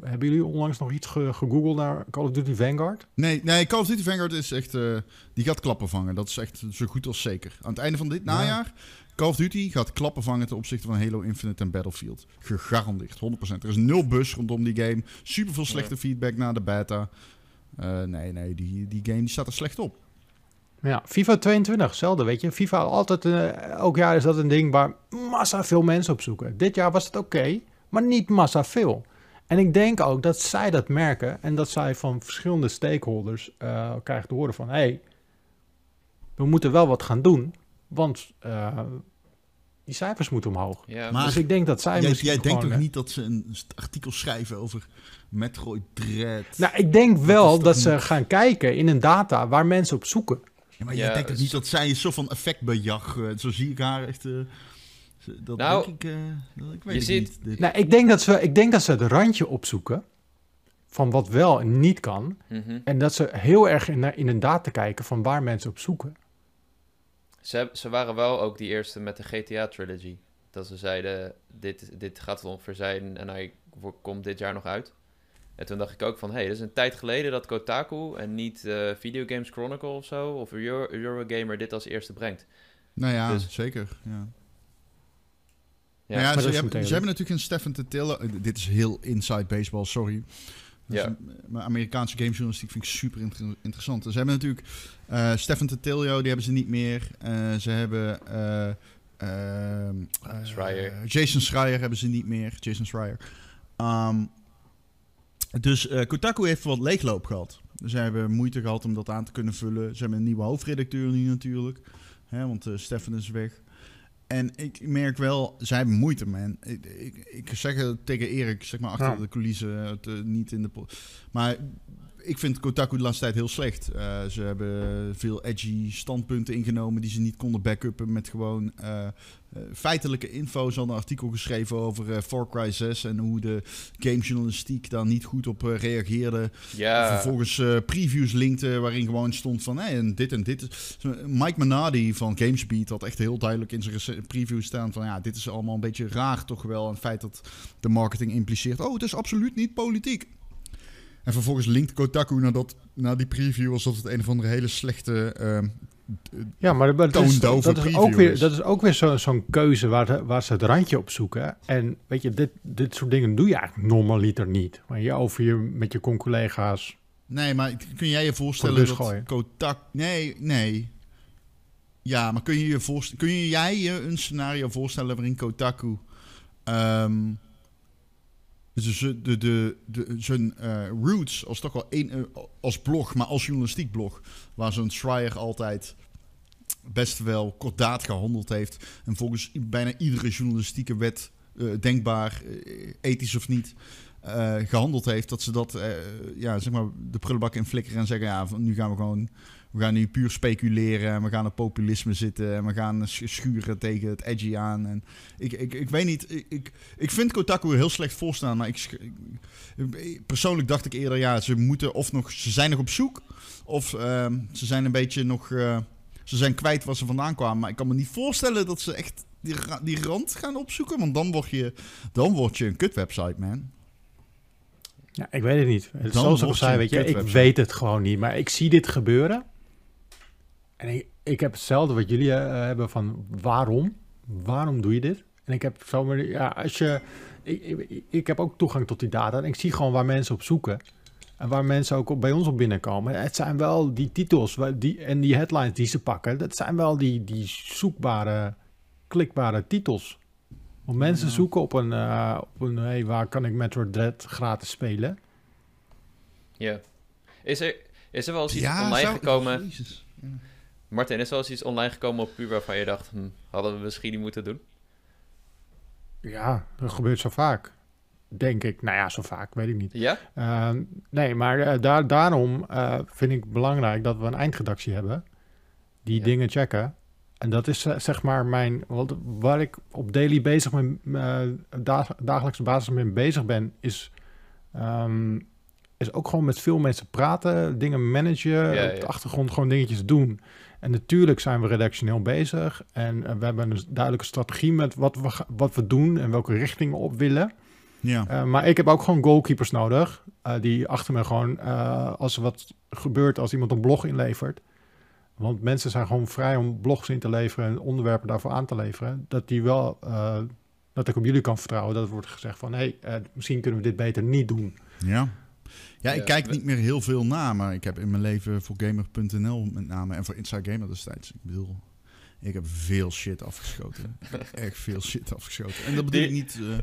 S1: hebben jullie onlangs nog iets ge- gegoogeld naar Call of Duty Vanguard?
S2: Nee, nee, Call of Duty Vanguard is echt... eh, die gaat klappen vangen. Dat is echt zo goed als zeker. Aan het einde van dit
S1: Ja.
S2: najaar... Call of Duty gaat klappen vangen ten opzichte van Halo Infinite en Battlefield. Gegarandeerd, 100%. Er is nul bus rondom die game. Super veel slechte
S3: Ja.
S2: feedback na de beta. Eh, nee, nee, die, die game die staat er slecht op.
S1: Ja, FIFA 22, hetzelfde, weet je. FIFA altijd, eh, elk jaar is dat een ding waar massa veel mensen op zoeken. Dit jaar was het oké, maar niet massa veel. En ik denk ook dat zij dat merken en dat zij van verschillende stakeholders eh, krijgen te horen van... hé, hey, we moeten wel wat gaan doen, want die cijfers moeten omhoog.
S3: Ja,
S2: Maar-
S1: dus ik denk dat zij
S2: Jij,
S1: misschien
S2: jij denkt toch niet dat ze een artikel schrijven over Metroid Dread?
S1: Nou, ik denk wel dat ze
S2: niet-
S1: gaan kijken in een data waar mensen op zoeken.
S2: Ja, maar
S3: Ja,
S2: jij denkt
S3: dus-
S2: niet dat zij een soort van effectbejag... eh, zo zie ik haar echt... eh, dat
S3: Nou,
S2: denk ik... eh, dat, ik weet
S3: je
S2: het
S3: ziet-
S2: niet.
S1: Nou, ik denk dat ze, ik denk dat ze het randje opzoeken van wat wel en niet kan.
S3: mhm.
S1: En dat ze heel erg in, in een data kijken van waar mensen op zoeken.
S3: Ze, ze waren wel ook die eerste met de GTA-trilogy. Dat ze zeiden, dit, dit gaat ongeveer zijn en hij komt dit jaar nog uit. En toen dacht ik ook van, hé, hey, dat is een tijd geleden dat Kotaku en niet eh Video Games Chronicle of zo, of Euro, Eurogamer dit als eerste brengt.
S2: Nou ja,
S3: Dus-
S2: zeker. Ja.
S3: Ja.
S1: Maar
S2: ze, hebben, ze hebben natuurlijk een Stefan Titilla. eh, Dit is heel inside baseball, sorry. Dus,
S3: Ja.
S2: Maar Amerikaanse gamejournalistiek vind ik super inter- interessant. Ze hebben natuurlijk eh Stefan die hebben ze niet meer. Eh, ze hebben eh, ehm, eh,
S3: Schreier.
S2: Jason Schreier hebben ze niet meer. Jason Schreier. Ehm, dus Kotaku heeft wat leegloop gehad. Ze hebben moeite gehad om dat aan te kunnen vullen. Ze hebben een nieuwe hoofdredacteur nu natuurlijk. Hè, want Stefan is weg. En ik merk wel, zij hebben moeite, man. Ik, ik, ik zeg het tegen Erik, zeg maar achter
S1: Ja.
S2: de coulissen, het, eh, niet in de... Maar ik vind Kotaku de laatste tijd heel slecht. Eh, ze hebben veel edgy standpunten ingenomen die ze niet konden backuppen met gewoon eh, eh, feitelijke info. Ze hadden een artikel geschreven over eh Far Cry 6 en hoe de gamejournalistiek daar niet goed op reageerde.
S3: Ja,
S2: Vervolgens previews linkte waarin gewoon stond van hey, en dit en dit. Mike Manardi van Gamesbeat had echt heel duidelijk in zijn preview staan van ja, dit is allemaal een beetje raar toch wel. En het feit dat de marketing impliceert, oh het is absoluut niet politiek. En vervolgens linkt Kotaku naar, dat, naar die preview alsof het een of andere hele slechte... ehm,
S1: Ja, maar dat is,
S2: Toondove
S1: dat is ook weer,
S2: is.
S1: dat is ook weer zo- zo'n keuze waar, waar ze het randje op zoeken. En weet je, dit, dit soort dingen doe je eigenlijk normaliter niet. Maar je over je met je con-collega's.
S2: Nee, maar kun jij je voorstellen dat. Kotak... Nee, nee. Ja, maar kun je je voorst- kun jij je een scenario voorstellen waarin Kotaku... ehm, dus de, de, de, de, zijn eh, roots als toch wel eh, als blog, maar als journalistiek blog, waar zo'n Schreier altijd best wel kordaat gehandeld heeft. En volgens bijna iedere journalistieke wet eh, denkbaar, ethisch of niet, eh, gehandeld heeft, dat ze dat, ja, zeg maar, de prullenbak in flikkeren en zeggen, ja, nu gaan we gewoon, we gaan nu puur speculeren en we gaan op populisme zitten en we gaan sch- schuren tegen het edgy aan. En ik, ik, ik weet niet, ik, ik, ik vind Kotaku heel slecht voorstaan, maar ik, persoonlijk dacht ik eerder, ja, ze moeten of nog, ze zijn nog op zoek, of ehm, ze zijn een beetje nog, eh, ze zijn kwijt waar ze vandaan kwamen, maar ik kan me niet voorstellen dat ze echt die, die rand gaan opzoeken, want dan word je, dan word je een kutwebsite, man.
S1: Ja, ik weet het niet.
S2: Dan
S1: zoals ik al zei, weet je, ik weet het gewoon niet. Maar ik zie dit gebeuren. En ik, ik heb hetzelfde wat jullie eh, hebben van waarom? Waarom doe je dit? En ik heb zomaar, ja, als je, ik, ik, ik heb ook toegang tot die data en ik zie gewoon waar mensen op zoeken. En waar mensen ook op, bij ons op binnenkomen. Het zijn wel die titels die, en die headlines die ze pakken. Dat zijn wel die, die zoekbare, klikbare titels. Want mensen
S2: Ja.
S1: zoeken op een, eh, op een hey, waar kan ik Metroid Dread gratis spelen?
S3: ja. Is er, is er wel eens iets
S2: Ja,
S3: online
S2: zou-
S3: gekomen...
S2: Jezus. Ja.
S3: Martin, is wel eens iets online gekomen op puur waarvan je dacht... Hm, hadden we misschien niet moeten doen?
S1: Ja, dat gebeurt zo vaak. Denk ik. Nou ja, zo vaak, weet ik niet.
S3: Ja?
S1: Ehm, nee, maar eh, daar, daarom eh, vind ik belangrijk dat we een eindredactie hebben. Die
S3: Ja.
S1: dingen checken. En dat is eh, zeg maar mijn... Wat, waar ik op daily bezig met... dag- dagelijkse basis mee bezig ben, is... ehm, is ook gewoon met veel mensen praten, dingen managen,
S3: Ja,
S1: op de achtergrond gewoon dingetjes doen. En natuurlijk zijn we redactioneel bezig en eh, we hebben een duidelijke strategie met wat we, wat we doen en welke richting we op willen.
S2: Ja.
S1: Eh, maar ik heb ook gewoon goalkeepers nodig. eh, die achter me gewoon, eh, als er wat gebeurt, als iemand een blog inlevert. Want mensen zijn gewoon vrij om blogs in te leveren en onderwerpen daarvoor aan te leveren. Dat die wel, eh, dat ik op jullie kan vertrouwen. Dat er wordt gezegd van, hé, hey, eh, misschien kunnen we dit beter niet doen.
S2: Ja. Ja, ik kijk niet meer heel veel na, maar ik heb in mijn leven voor Gamer.nl met name en voor Inside Gamer destijds. Ik bedoel, ik heb veel shit afgeschoten. *laughs* Echt veel shit afgeschoten. En dat bedoel ik niet... eh,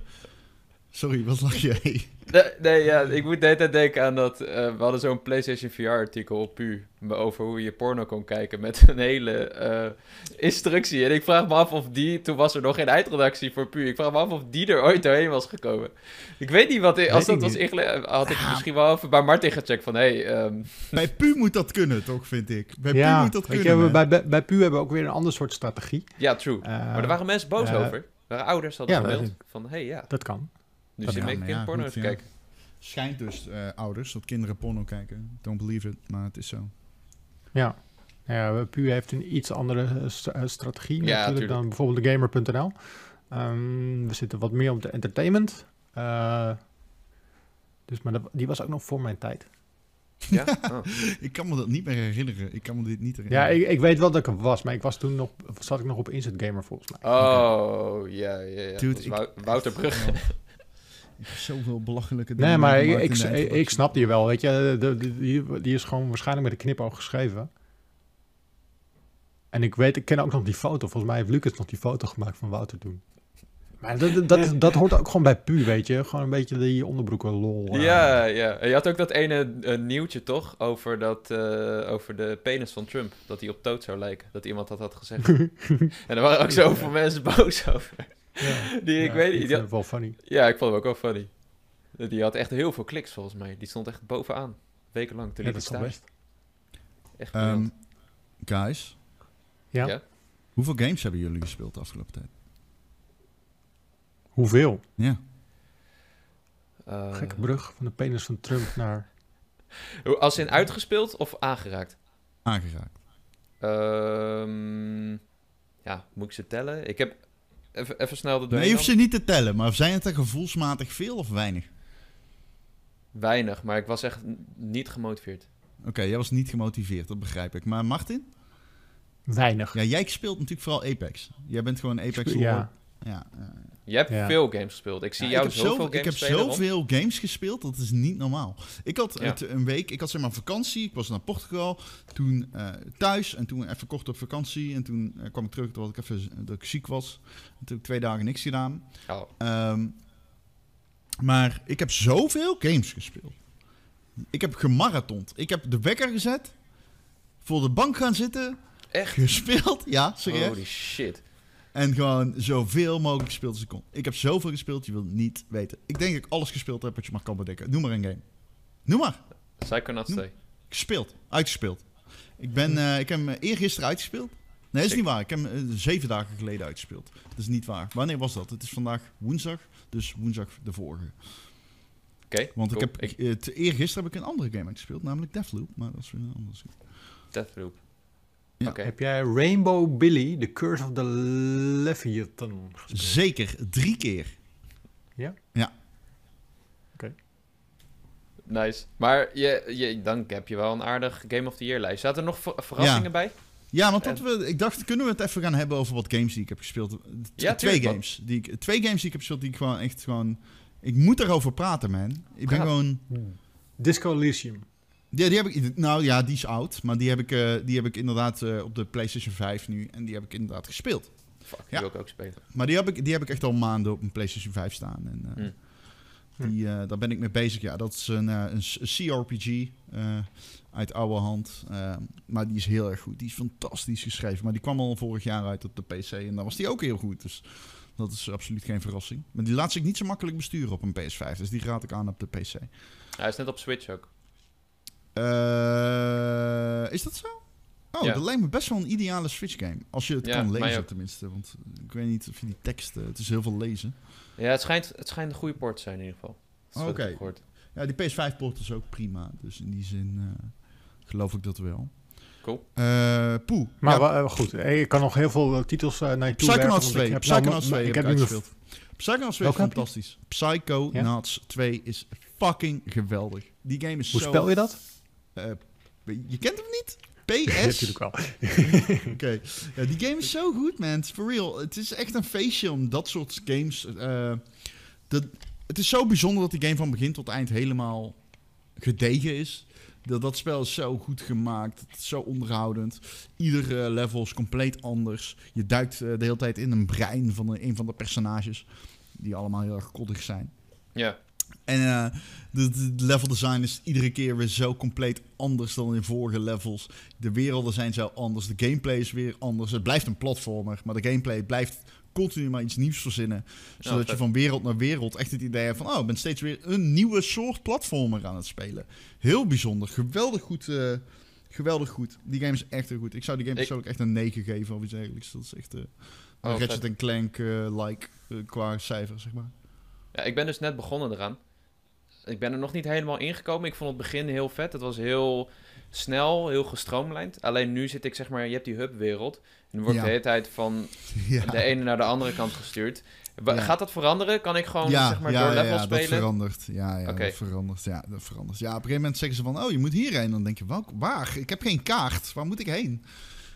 S2: sorry, wat lach jij?
S3: Nee, nee, ja, ik moet de hele tijd denken aan dat... eh, we hadden zo'n PlayStation VR-artikel op PU... over hoe je porno kon kijken met een hele eh, instructie. En ik vraag me af of die... Toen was er nog geen eindredactie voor PU. Ik vraag me af of die er ooit doorheen was gekomen. Ik weet niet wat... Als
S1: Weet
S3: dat was
S1: niet.
S3: ingele- had ik
S2: Ja.
S3: misschien wel even bij Martin gecheckt van... Hé, hey, ehm, *laughs*
S2: Bij Pu moet dat kunnen, toch, vind ik. Bij Pu
S1: ja,
S2: moet dat kunnen.
S1: bij, bij, bij PU hebben we ook weer een ander soort strategie.
S3: ja, true.
S1: Eh,
S3: maar er waren mensen boos over. Er waren ouders hadden
S1: ja,
S3: gemaild
S1: dat-
S3: van... Hé, hey, ja,
S1: Dat kan.
S3: Nu
S2: Ja,
S3: zit mijn
S2: maar
S3: kind
S2: ja,
S3: porno
S2: goed,
S3: te
S2: ja.
S3: kijken.
S2: Schijnt dus, eh, ouders, dat kinderen porno kijken. Don't believe it, maar het is zo.
S1: Ja. ja, PU heeft een iets andere eh, st- eh, strategie
S3: Ja,
S1: natuurlijk
S3: tuurlijk.
S1: dan bijvoorbeeld de Gamer.nl. Ehm, we zitten wat meer op de entertainment. Eh, dus, maar dat, die was ook nog voor mijn tijd.
S3: Ja? *laughs* Oh.
S2: Ik kan me dat niet meer herinneren. Ik kan me dit niet
S1: Ja,
S2: herinneren.
S1: ik, ik weet wel dat ik er was, maar ik was toen nog, zat ik nog op Instant Gamer volgens mij.
S3: Oh, ja, ja, ja.
S2: Dude, ik-
S3: Wouter Brugge.
S2: Zoveel belachelijke dingen
S1: Nee, maar ik, ik, snapte je wel, weet je. De, de- die, die is gewoon waarschijnlijk met een knipoog geschreven. En ik weet, ik ken ook nog die foto. Volgens mij heeft Lucas nog die foto gemaakt van Wouter toen. Maar dat, dat, dat, hoort ook gewoon bij Pu, weet je. Gewoon een beetje die onderbroeken lol. eh.
S3: Ja, ja. Je had ook dat ene eh, nieuwtje, toch? Over, dat, eh, over de penis van Trump. Dat hij op dood zou lijken. Dat iemand dat had gezegd. *laughs* en er waren ook zoveel mensen boos over.
S1: Ja. *laughs*
S3: Die, ik
S1: Ja,
S3: weet niet.
S1: wel funny.
S3: ja, ik vond hem ook wel funny. Die had echt heel veel kliks, volgens mij. Die stond echt bovenaan. Wekenlang. Toen
S1: Ja, dat
S3: staan.
S1: best.
S3: Echt
S2: Ehm,
S3: briljant.
S2: guys,
S1: Ja.
S3: Ja.
S2: hoeveel games hebben jullie gespeeld de afgelopen tijd?
S1: Hoeveel?
S2: Ja.
S3: Eh,
S1: Gekke brug van de penis van Trump naar...
S3: hoe- als in uitgespeeld of aangeraakt?
S2: Aangeraakt.
S3: Ehm, ja, moet ik ze tellen? Ik heb even, even snel de
S2: Nee, je hoeft ze niet te tellen, maar zijn het er gevoelsmatig veel of weinig?
S3: Weinig, maar ik was echt niet gemotiveerd.
S2: Oké, jij was niet gemotiveerd, dat begrijp ik. Maar Martin?
S1: Weinig.
S2: Ja, jij speelt natuurlijk vooral Apex. Jij bent gewoon Apex.
S1: Ja,
S2: ja.
S3: Je hebt
S1: Ja.
S3: veel games gespeeld. Ik zie
S2: Ja,
S3: jou
S2: ik heb
S3: zoveel games
S2: Ik heb zoveel games gespeeld, dat is niet normaal. Ik had
S3: Ja.
S2: het een week, ik had zeg maar vakantie, ik was naar Portugal, toen eh, thuis en toen even kort op vakantie. En toen eh, kwam ik terug dat ik even dat ik ziek was. En toen heb ik twee dagen niks gedaan.
S3: Oh,
S2: Ehm, maar ik heb zoveel games gespeeld. Ik heb gemarathond. Ik heb de wekker gezet, voor de bank gaan zitten,
S3: echt?
S2: gespeeld. Ja, serieus.
S3: Holy shit.
S2: En gewoon zoveel mogelijk gespeeld als ik kon. Ik heb zoveel gespeeld, je wilt niet weten. Ik denk dat ik alles gespeeld heb wat je maar kan bedenken. Noem maar een game. Noem maar.
S3: Psychonauts
S2: Noem-
S3: 2.
S2: Gespeeld. Uitgespeeld. Ik, ben, eh, ik heb hem eergisteren uitgespeeld. Nee, dat is niet waar. Ik heb hem eh, zeven dagen geleden uitgespeeld. Dat is niet waar. Wanneer was dat? Het is vandaag woensdag. Dus woensdag de vorige.
S3: Oké,
S2: Want
S3: cool.
S2: ik heb, eh, te- eergisteren heb ik een andere game uitgespeeld. Namelijk Deathloop. Maar dat is weer een anders.
S3: Deathloop.
S2: Ja.
S3: Oké.
S1: Heb jij Rainbow Billy, The Curse of the Leviathan gespeeld?
S2: Zeker drie keer.
S3: Nice. Maar je, je, dan heb je wel een aardig Game of the Year lijst. Zaten er nog ver- verrassingen
S2: Ja.
S3: bij?
S2: Ja, want dat we, ik dacht, kunnen we het even gaan hebben over wat games die ik heb gespeeld? T-
S3: Ja,
S2: twee
S3: tuurlijk, man.
S2: games. Die ik, twee games die ik heb gespeeld die ik gewoon echt gewoon... Ik moet erover praten, man. Ik ben gewoon...
S1: Disco Elysium.
S2: Ja, die heb ik... Nou ja, die is oud. Maar die heb ik, eh, die heb ik inderdaad eh, op de PlayStation 5 nu. En die heb ik inderdaad gespeeld.
S3: Fuck, die
S2: Ja.
S3: wil ik ook spelen.
S2: Maar die heb ik, die heb ik echt al maanden op mijn PlayStation 5 staan. En, eh,
S3: Hmm.
S2: die, daar ben ik mee bezig. Ja, dat is een, een een CRPG uit oude hand. Maar die is heel erg goed. Die is fantastisch geschreven. Maar die kwam al vorig jaar uit op de PC. En dan was die ook heel goed. Dus dat is absoluut geen verrassing. Maar die laat zich niet zo makkelijk besturen op een PS5. Dus die raad ik aan op de PC.
S3: Hij is net op Switch ook.
S2: Eh, is dat zo? Oh,
S3: Ja.
S2: dat lijkt me best wel een ideale Switch game. Als je het
S3: Ja,
S2: kan lezen tenminste. Want ik weet niet of je die teksten... Het is heel veel lezen.
S3: Ja, het schijnt, het schijnt een goede port te zijn in ieder geval.
S2: Oké. Ja, die PS5-port is ook prima. Dus in die zin eh, geloof ik dat wel.
S3: Cool.
S2: Eh poe.
S1: Maar
S2: Ja,
S1: goed, ik kan nog heel veel titels eh, naar je toe werken,
S2: Psychonauts
S1: want
S2: 2.
S1: Ik heb, nou,
S2: Psychonauts 2
S1: ik
S2: heb
S1: heb
S2: ik
S1: nu nog
S2: uitgespeeld. Psychonauts 2 is fantastisch. Psychonauts 2 is fucking geweldig. Die game is
S1: Hoe
S2: zo...
S1: spel je dat?
S2: Eh, je kent hem niet? *laughs*
S1: Ja,
S2: PS?
S1: natuurlijk wel. *laughs*
S2: Oké. Ja, die game is zo goed, man. For real. Het is echt een feestje om dat soort games... eh, dat, het is zo bijzonder dat die game van begin tot eind helemaal gedegen is. Dat, dat spel is zo goed gemaakt. Het is zo onderhoudend. Ieder eh, level is compleet anders. Je duikt eh, de hele tijd in een brein van een, een van de personages. Die allemaal heel erg koddig zijn.
S3: Ja.
S2: En eh, de, de level design is iedere keer weer zo compleet anders dan in vorige levels. De werelden zijn zo anders. De gameplay is weer anders. Het blijft een platformer, maar de gameplay blijft continu maar iets nieuws verzinnen. Zodat je van wereld naar wereld echt het idee hebt van... oh, ik ben steeds weer een nieuwe soort platformer aan het spelen. Heel bijzonder. Geweldig goed. eh, geweldig goed. Die game is echt heel goed. Ik zou die game persoonlijk echt een 9 geven of iets dergelijks. Dat is echt eh
S3: Oh,
S2: Ratchet. Clank-like qua cijfer, zeg maar.
S3: Ja, ik ben dus net begonnen eraan. Ik ben er nog niet helemaal ingekomen. Ik vond het begin heel vet. Het was heel snel, heel gestroomlijnd. Alleen nu zit ik, zeg maar, je hebt die hubwereld. En dan word ik
S2: Ja.
S3: de hele tijd van *laughs*
S2: Ja.
S3: de ene naar de andere kant gestuurd.
S2: Ja.
S3: Gaat dat veranderen? Kan ik gewoon,
S2: ja,
S3: zeg maar,
S2: ja,
S3: door
S2: ja,
S3: levels
S2: ja, dat
S3: spelen?
S2: verandert. Ja, ja dat verandert. Ja, dat verandert. Ja, op een gegeven moment zeggen ze van, oh, je moet hierheen. Dan denk je, waar? Ik heb geen kaart. Waar moet ik heen?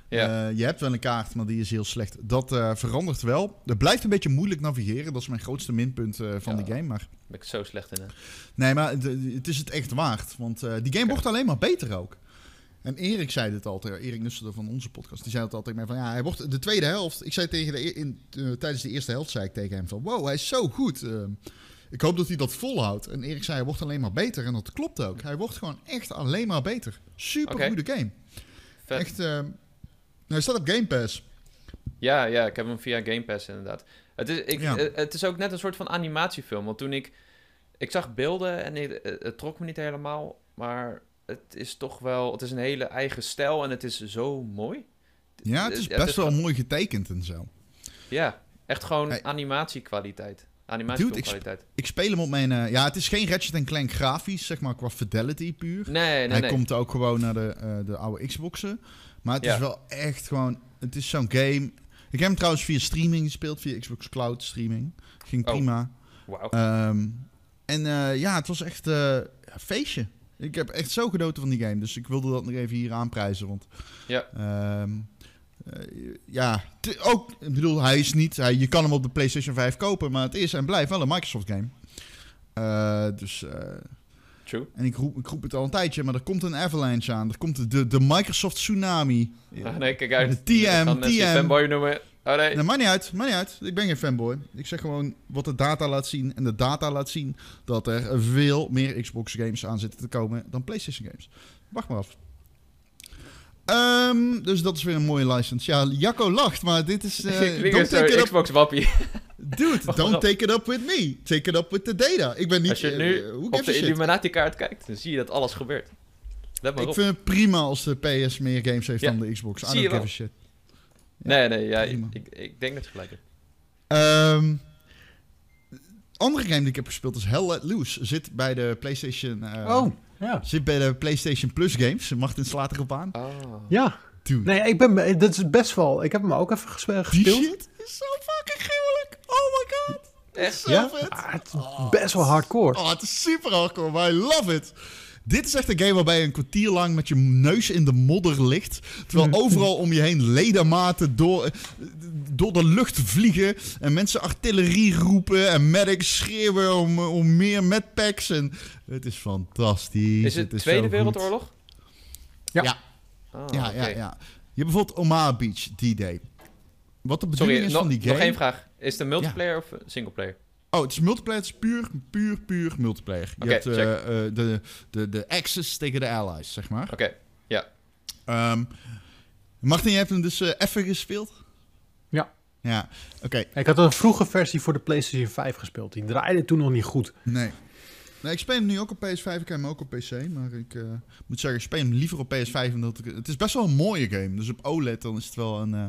S3: Ja.
S2: Eh, je hebt wel een kaart, maar die is heel slecht. Dat eh, verandert wel. Het blijft een beetje moeilijk navigeren. Dat is mijn grootste minpunt eh, van
S3: Ja.
S2: die game. Maar
S3: Daar ben ik zo slecht in, hè?
S2: nee, maar het, is het echt waard. Want die game wordt alleen maar beter ook. En Erik zei dit altijd, Erik Nusselder van onze podcast, die zei het altijd mij van ja, hij wordt de tweede helft. Ik zei tegen de, e- in, tijdens de eerste helft zei ik tegen hem van wow, hij is zo goed. Ik hoop dat hij dat volhoudt. En Erik zei hij wordt alleen maar beter en dat klopt ook. Hij wordt gewoon echt alleen maar beter. Super goede game.
S3: Vet.
S2: Echt. Hij staat op Game Pass.
S3: Ja, ja, ik heb hem via Game Pass inderdaad. Het is, ik,
S2: Ja.
S3: eh, het is ook net een soort van animatiefilm. Want toen ik... Ik zag beelden en ik- eh, het trok me niet helemaal. Maar het is toch wel... Het is een hele eigen stijl en het is zo mooi.
S2: Ja, het is best
S3: is
S2: wel mooi getekend en zo.
S3: Ja, echt gewoon
S2: Hey.
S3: animatiekwaliteit.
S2: Dude, ik speel hem op mijn. eh, ja, het is geen Ratchet Clank grafisch, zeg maar qua fidelity puur.
S3: Nee, nee,
S2: Hij
S3: nee.
S2: komt ook gewoon naar de, de oude Xboxen. Maar het
S3: Ja.
S2: is wel echt gewoon. Het is zo'n game. Ik heb hem trouwens via streaming gespeeld, via Xbox Cloud streaming. Ging
S3: Oh.
S2: prima. Ehm, en eh, ja, het was echt eh, een feestje. Ik heb echt zo genoten van die game. Dus ik wilde dat nog even hier aanprijzen. Want
S3: Ja.
S2: ehm, eh, ja, ook, ik bedoel, hij is niet. Hij, je kan hem op de PlayStation 5 kopen, maar het is en blijft wel een Microsoft game. Dus,
S3: True.
S2: en ik roep, ik roep het al een tijdje, maar er komt een avalanche aan. Er komt de, de Microsoft Tsunami.
S3: Ah, nee, kijk uit.
S2: De TM, TM.
S3: fanboy noemen. Oh nee.
S2: Nee, maakt niet uit, maakt niet uit. Ik ben geen fanboy. Ik zeg gewoon wat de data laat zien. En de data laat zien dat er veel meer Xbox games aan zitten te komen dan PlayStation games. Wacht maar af. Ehm, dus dat is weer een mooie license. Ja, Jacco lacht, maar dit is... *laughs* eh,
S3: ik
S2: don't take it
S3: Xbox wappie. *laughs*
S2: dude, don't take it up with me. Take it up with the data. Ik ben niet...
S3: Als je
S2: eh,
S3: nu
S2: who
S3: op de
S2: shit?
S3: Illuminati-kaart kijkt, dan zie je dat alles gebeurt. Let maar
S2: Ik
S3: op.
S2: vind het prima als de PS meer games heeft
S3: Ja,
S2: dan de Xbox. I
S3: zie
S2: don't give a shit.
S3: Nee, nee, ja, ik, ik denk dat je gelijk hebt.
S2: Ehm andere game die ik heb gespeeld is Hell Let Loose. Zit bij de PlayStation... eh,
S1: Oh, ja.
S2: Zit bij de PlayStation Plus games. Martin slaat erop aan.
S3: Ah.
S1: Ja.
S2: Dude,
S1: Nee, ik ben, dat is best wel... Ik heb hem ook even gespe-
S2: die
S1: gespeeld.
S2: shit is zo fucking gruwelijk. Oh my god. Het is
S3: Echt?
S2: zo
S1: Ja?
S2: vet.
S1: Ah, het is
S2: Oh,
S1: best wel hardcore.
S2: Oh, het is super hardcore, maar I love it. Dit is echt een game waarbij je een kwartier lang met je neus in de modder ligt. Terwijl overal om je heen ledematen door, door de lucht vliegen. En mensen artillerie roepen. En medics schreeuwen om, om meer medpacks. En het is fantastisch.
S3: Is het
S2: zo
S3: Tweede. Wereldoorlog?
S1: Ja.
S2: Ja.
S3: Ah,
S2: Ja, ja, ja. Je hebt bijvoorbeeld Omaha Beach, D-Day. Wat de bedoeling
S3: Sorry,
S2: is
S3: nog,
S2: van die game...
S3: nog één vraag. Is het een multiplayer of een singleplayer?
S2: Oh, het is multiplayer. Het is puur, puur, puur multiplayer. Je hebt eh,
S3: check.
S2: eh, de, de, de Axis tegen de Allies, zeg maar.
S3: Oké,
S2: Ehm Martin, je hebt hem dus eh, even gespeeld?
S1: Ja.
S2: Ja, oké.
S1: Ik had een vroege versie voor de PlayStation 5 gespeeld. Die draaide toen nog niet goed.
S2: Nee. nee. Ik speel hem nu ook op PS5. Ik heb hem ook op PC. Maar ik eh, moet zeggen, ik speel hem liever op PS5. Omdat ik, het is best wel een mooie game. Dus op OLED dan is het wel een eh,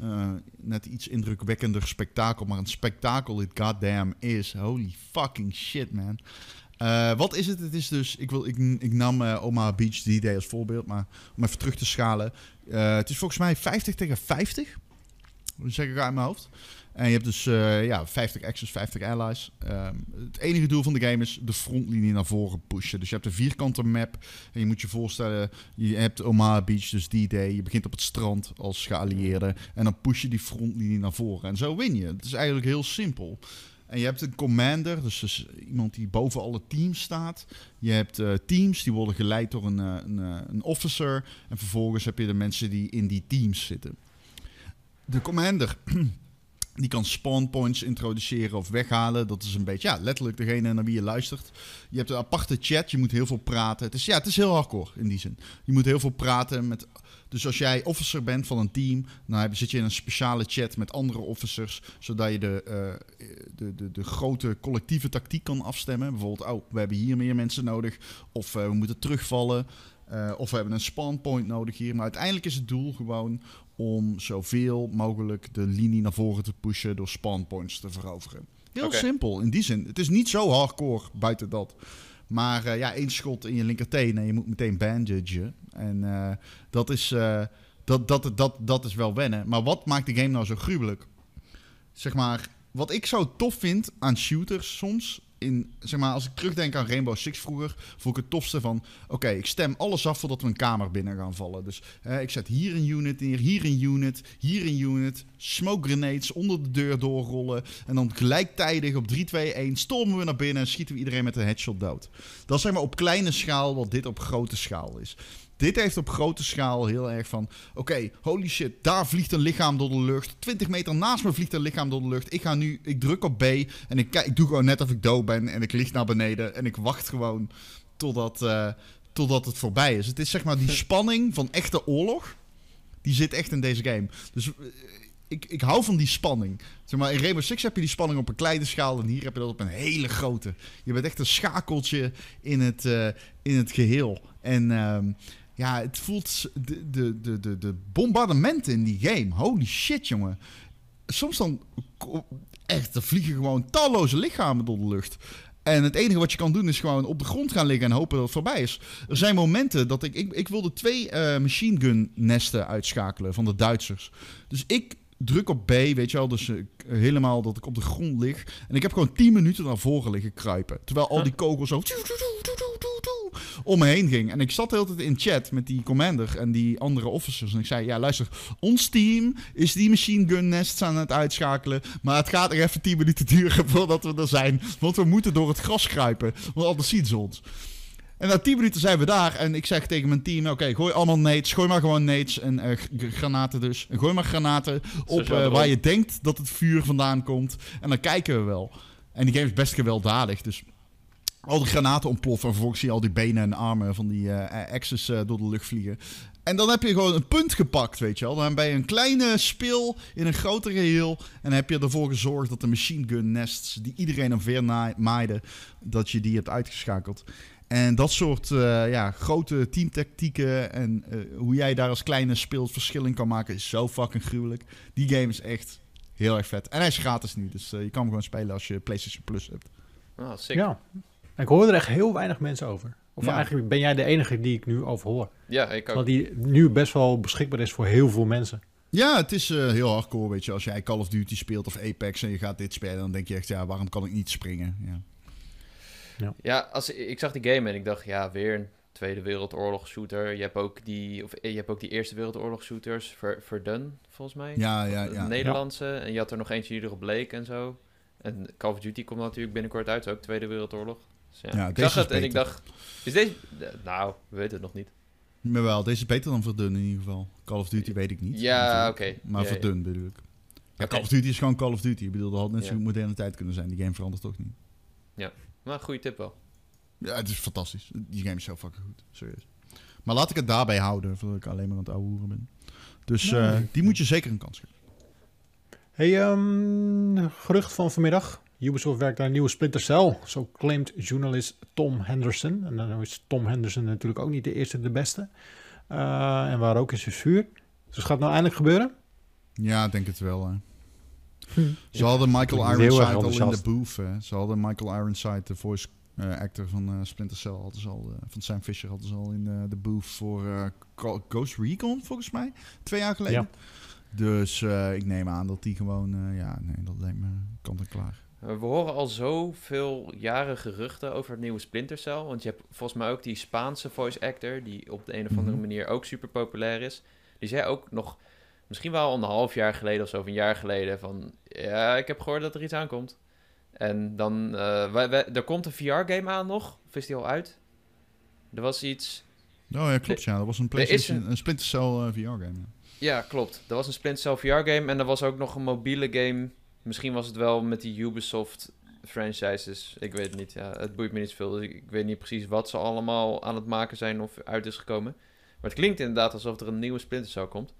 S2: eh, net iets indrukwekkender spektakel. Maar een spektakel dit goddamn is. Holy fucking shit, man. Eh, wat is het? Het is dus, ik, wil, ik, ik nam uh, Omaha Beach D-Day als voorbeeld, maar om even terug te schalen. Het is volgens mij 50 tegen 50. Dat zeg ik uit mijn hoofd. En je hebt dus ja, 50 Axis, 50 allies. Ehm, het enige doel van de game is de frontlinie naar voren pushen. Dus je hebt een vierkante map. En je moet je voorstellen, je hebt Omaha Beach, dus D-Day. Je begint op het strand als geallieerde. En dan push je die frontlinie naar voren. En zo win je. Het is eigenlijk heel simpel. En je hebt een commander, dus, dus, iemand die boven alle teams staat. Je hebt uh, teams, die worden geleid door een, uh, een, een, officer. En vervolgens heb je de mensen die in die teams zitten. De commander, *clears throat* die kan spawn points introduceren of weghalen. Dat is een beetje, ja, letterlijk degene naar wie je luistert. Je hebt een aparte chat, je moet heel veel praten. Het is, ja, het is heel hardcore in die zin. Je moet heel veel praten met dus als jij officer bent van een team, dan zit je in een speciale chat met andere officers, zodat je de, uh, de, de, de grote collectieve tactiek kan afstemmen. Bijvoorbeeld, oh, we hebben hier meer mensen nodig, of uh, we moeten terugvallen, uh, of we hebben een spawn point nodig hier. Maar uiteindelijk is het doel gewoon om zoveel mogelijk de linie naar voren te pushen door spawn points te veroveren. Heel okay. simpel in die zin. Het is niet zo hardcore buiten dat. Maar uh, ja, één schot in je linkerteen en je moet meteen bandage. En uh, dat, is, uh, dat, dat, dat, dat is wel wennen. Maar wat maakt de game nou zo gruwelijk? Zeg maar, wat ik zo tof vind aan shooters soms, in, zeg maar, als ik terugdenk aan Rainbow Six vroeger, voel ik het tofste van... Oké, ik stem alles af voordat we een kamer binnen gaan vallen. Dus ik zet hier een unit neer, hier een unit, hier een unit. Smoke grenades onder de deur doorrollen. En dan gelijktijdig op 3, 2, 1 stormen we naar binnen en schieten we iedereen met een headshot dood. Dat is zeg maar op kleine schaal wat dit op grote schaal is. Dit heeft op grote schaal heel erg van... Oké, holy shit, daar vliegt een lichaam door de lucht. 20 meter naast me vliegt een lichaam door de lucht. Ik ga nu, ik druk op B en ik, ik doe gewoon net of ik dood ben. En ik lig naar beneden en ik wacht gewoon totdat, uh, totdat het voorbij is. Het is zeg maar die *laughs* spanning van echte oorlog. Die zit echt in deze game. Dus... Uh, ik, ik hou van die spanning. Zeg maar, in Rainbow Six heb je die spanning op een kleine schaal en hier heb je dat op een hele grote. Je bent echt een schakeltje in het, uh, in het geheel. En uh, ja, het voelt de, de, de, de, de bombardementen in die game. Holy shit, jongen. Soms dan echt, er vliegen gewoon talloze lichamen door de lucht. En het enige wat je kan doen is gewoon op de grond gaan liggen en hopen dat het voorbij is. Er zijn momenten dat ik... Ik, ik wilde twee uh, machine gun nesten uitschakelen van de Duitsers. Dus ik druk op B, weet je wel. Dus uh, helemaal dat ik op de grond lig. En ik heb gewoon 10 minuten naar voren liggen kruipen. Terwijl al die kogels zo om me heen ging. En ik zat de hele tijd in chat met die commander en die andere officers. En ik zei, ja luister, ons team is die machine gun nests aan het uitschakelen. Maar het gaat er even 10 minuten *laughs* duren voordat we er zijn. Want we moeten door het gras kruipen. Want anders zien ze ons. En na 10 minuten zijn we daar. En ik zeg tegen mijn team: Oké, gooi allemaal nades. Gooi maar gewoon nades. En uh, granaten dus. En gooi maar granaten op uh, waar je denkt dat het vuur vandaan komt. En dan kijken we wel. En die game is best gewelddadig. Dus al die granaten ontploffen. En vervolgens zie je al die benen en armen van die uh, axes uh, door de lucht vliegen. En dan heb je gewoon een punt gepakt, weet je wel. Dan ben je een kleine speel in een groter geheel. En heb je ervoor gezorgd dat de machine gun nests, die iedereen omver maaide, dat je die hebt uitgeschakeld. En dat soort uh, ja, grote teamtactieken en hoe jij daar als kleine speel verschil in kan maken, is zo fucking gruwelijk. Die game is echt heel erg vet. En hij is gratis nu, dus je kan hem gewoon spelen als je PlayStation Plus hebt.
S3: Oh, sick.
S1: Ja, ik hoor er echt heel weinig mensen over. Of ja. eigenlijk ben jij de enige die ik nu over hoor.
S3: Ja, ik ook.
S1: Want die nu best wel beschikbaar is voor heel veel mensen.
S2: Ja, het is uh, heel hardcore, weet je. Als jij Call of Duty speelt of Apex en je gaat dit spelen... dan denk je echt, ja, waarom kan ik niet springen? Ja,
S3: ja. ja als, ik zag die game en ik dacht, ja, weer een Tweede Wereldoorlog shooter. Je hebt ook die, of, je hebt ook die Eerste Wereldoorlog shooters, Verdun, volgens mij.
S2: Ja, ja, ja.
S3: De Nederlandse. En je had er nog eentje die erop bleek en zo. En Call of Duty komt natuurlijk binnenkort uit, ook Tweede Wereldoorlog. Dus ja, ik zag het en ik dacht, is deze... Nou, we weten het nog niet.
S2: Maar wel, deze is beter dan Verdun in ieder geval. Call of Duty weet ik niet.
S3: Ja, oké. Okay.
S2: Maar
S3: ja,
S2: Verdun bedoel ik. Ja, Call of Duty is gewoon Call of Duty. Ik bedoel, dat had net zo moderne tijd kunnen zijn. Die game verandert toch niet.
S3: Ja, maar goede tip wel.
S2: Ja, het is fantastisch. Die game is zo fucking goed. Serieus. Maar laat ik het daarbij houden, voordat ik alleen maar aan het ouwe hoeren ben. Dus nee. uh, die moet je zeker een kans geven.
S1: Hey, um, gerucht van vanmiddag. Ubisoft werkt aan een nieuwe Splinter Cell, zo claimt journalist Tom Henderson. En dan is Tom Henderson natuurlijk ook niet de eerste de beste. Uh, en waar ook is het vuur. Dus gaat het nou eindelijk gebeuren?
S2: Ja, ik denk het wel. Hè. Hm. Ze hadden Michael Ironside al in de booth. Hè. Ze hadden Michael Ironside, de voice eh, actor van eh, Splinter Cell, hadden ze al, eh, van Sam Fisher, hadden ze al in eh, de booth voor eh, Ghost Recon, volgens mij. Twee jaar geleden. Dus eh, ik neem aan dat die gewoon, eh, ja, nee, dat lijkt me kant en klaar.
S3: We horen al zoveel jaren geruchten over het nieuwe Splinter Cell. Want je hebt volgens mij ook die Spaanse voice actor, die op de een of andere
S2: Mhm.
S3: manier ook super populair is. Die zei ook nog, misschien wel een half jaar geleden of zo, of een jaar geleden, van ja, ik heb gehoord dat er iets aankomt. En dan, eh, wij- er komt een VR-game aan nog, of is die al uit? Er was iets,
S2: Oh ja, klopt ja. Dat was een
S3: er
S2: PlayStation, een, Splinter Cell eh, VR-game.
S3: ja klopt, er was een Splinter Cell VR-game en er was ook nog een mobiele game. Misschien was het wel met die Ubisoft franchises. Ik weet het niet. Ja, het boeit me niet zoveel. Dus ik, weet niet precies wat ze allemaal aan het maken zijn of uit is gekomen. Maar het klinkt inderdaad alsof er een nieuwe Splinter Cell komt.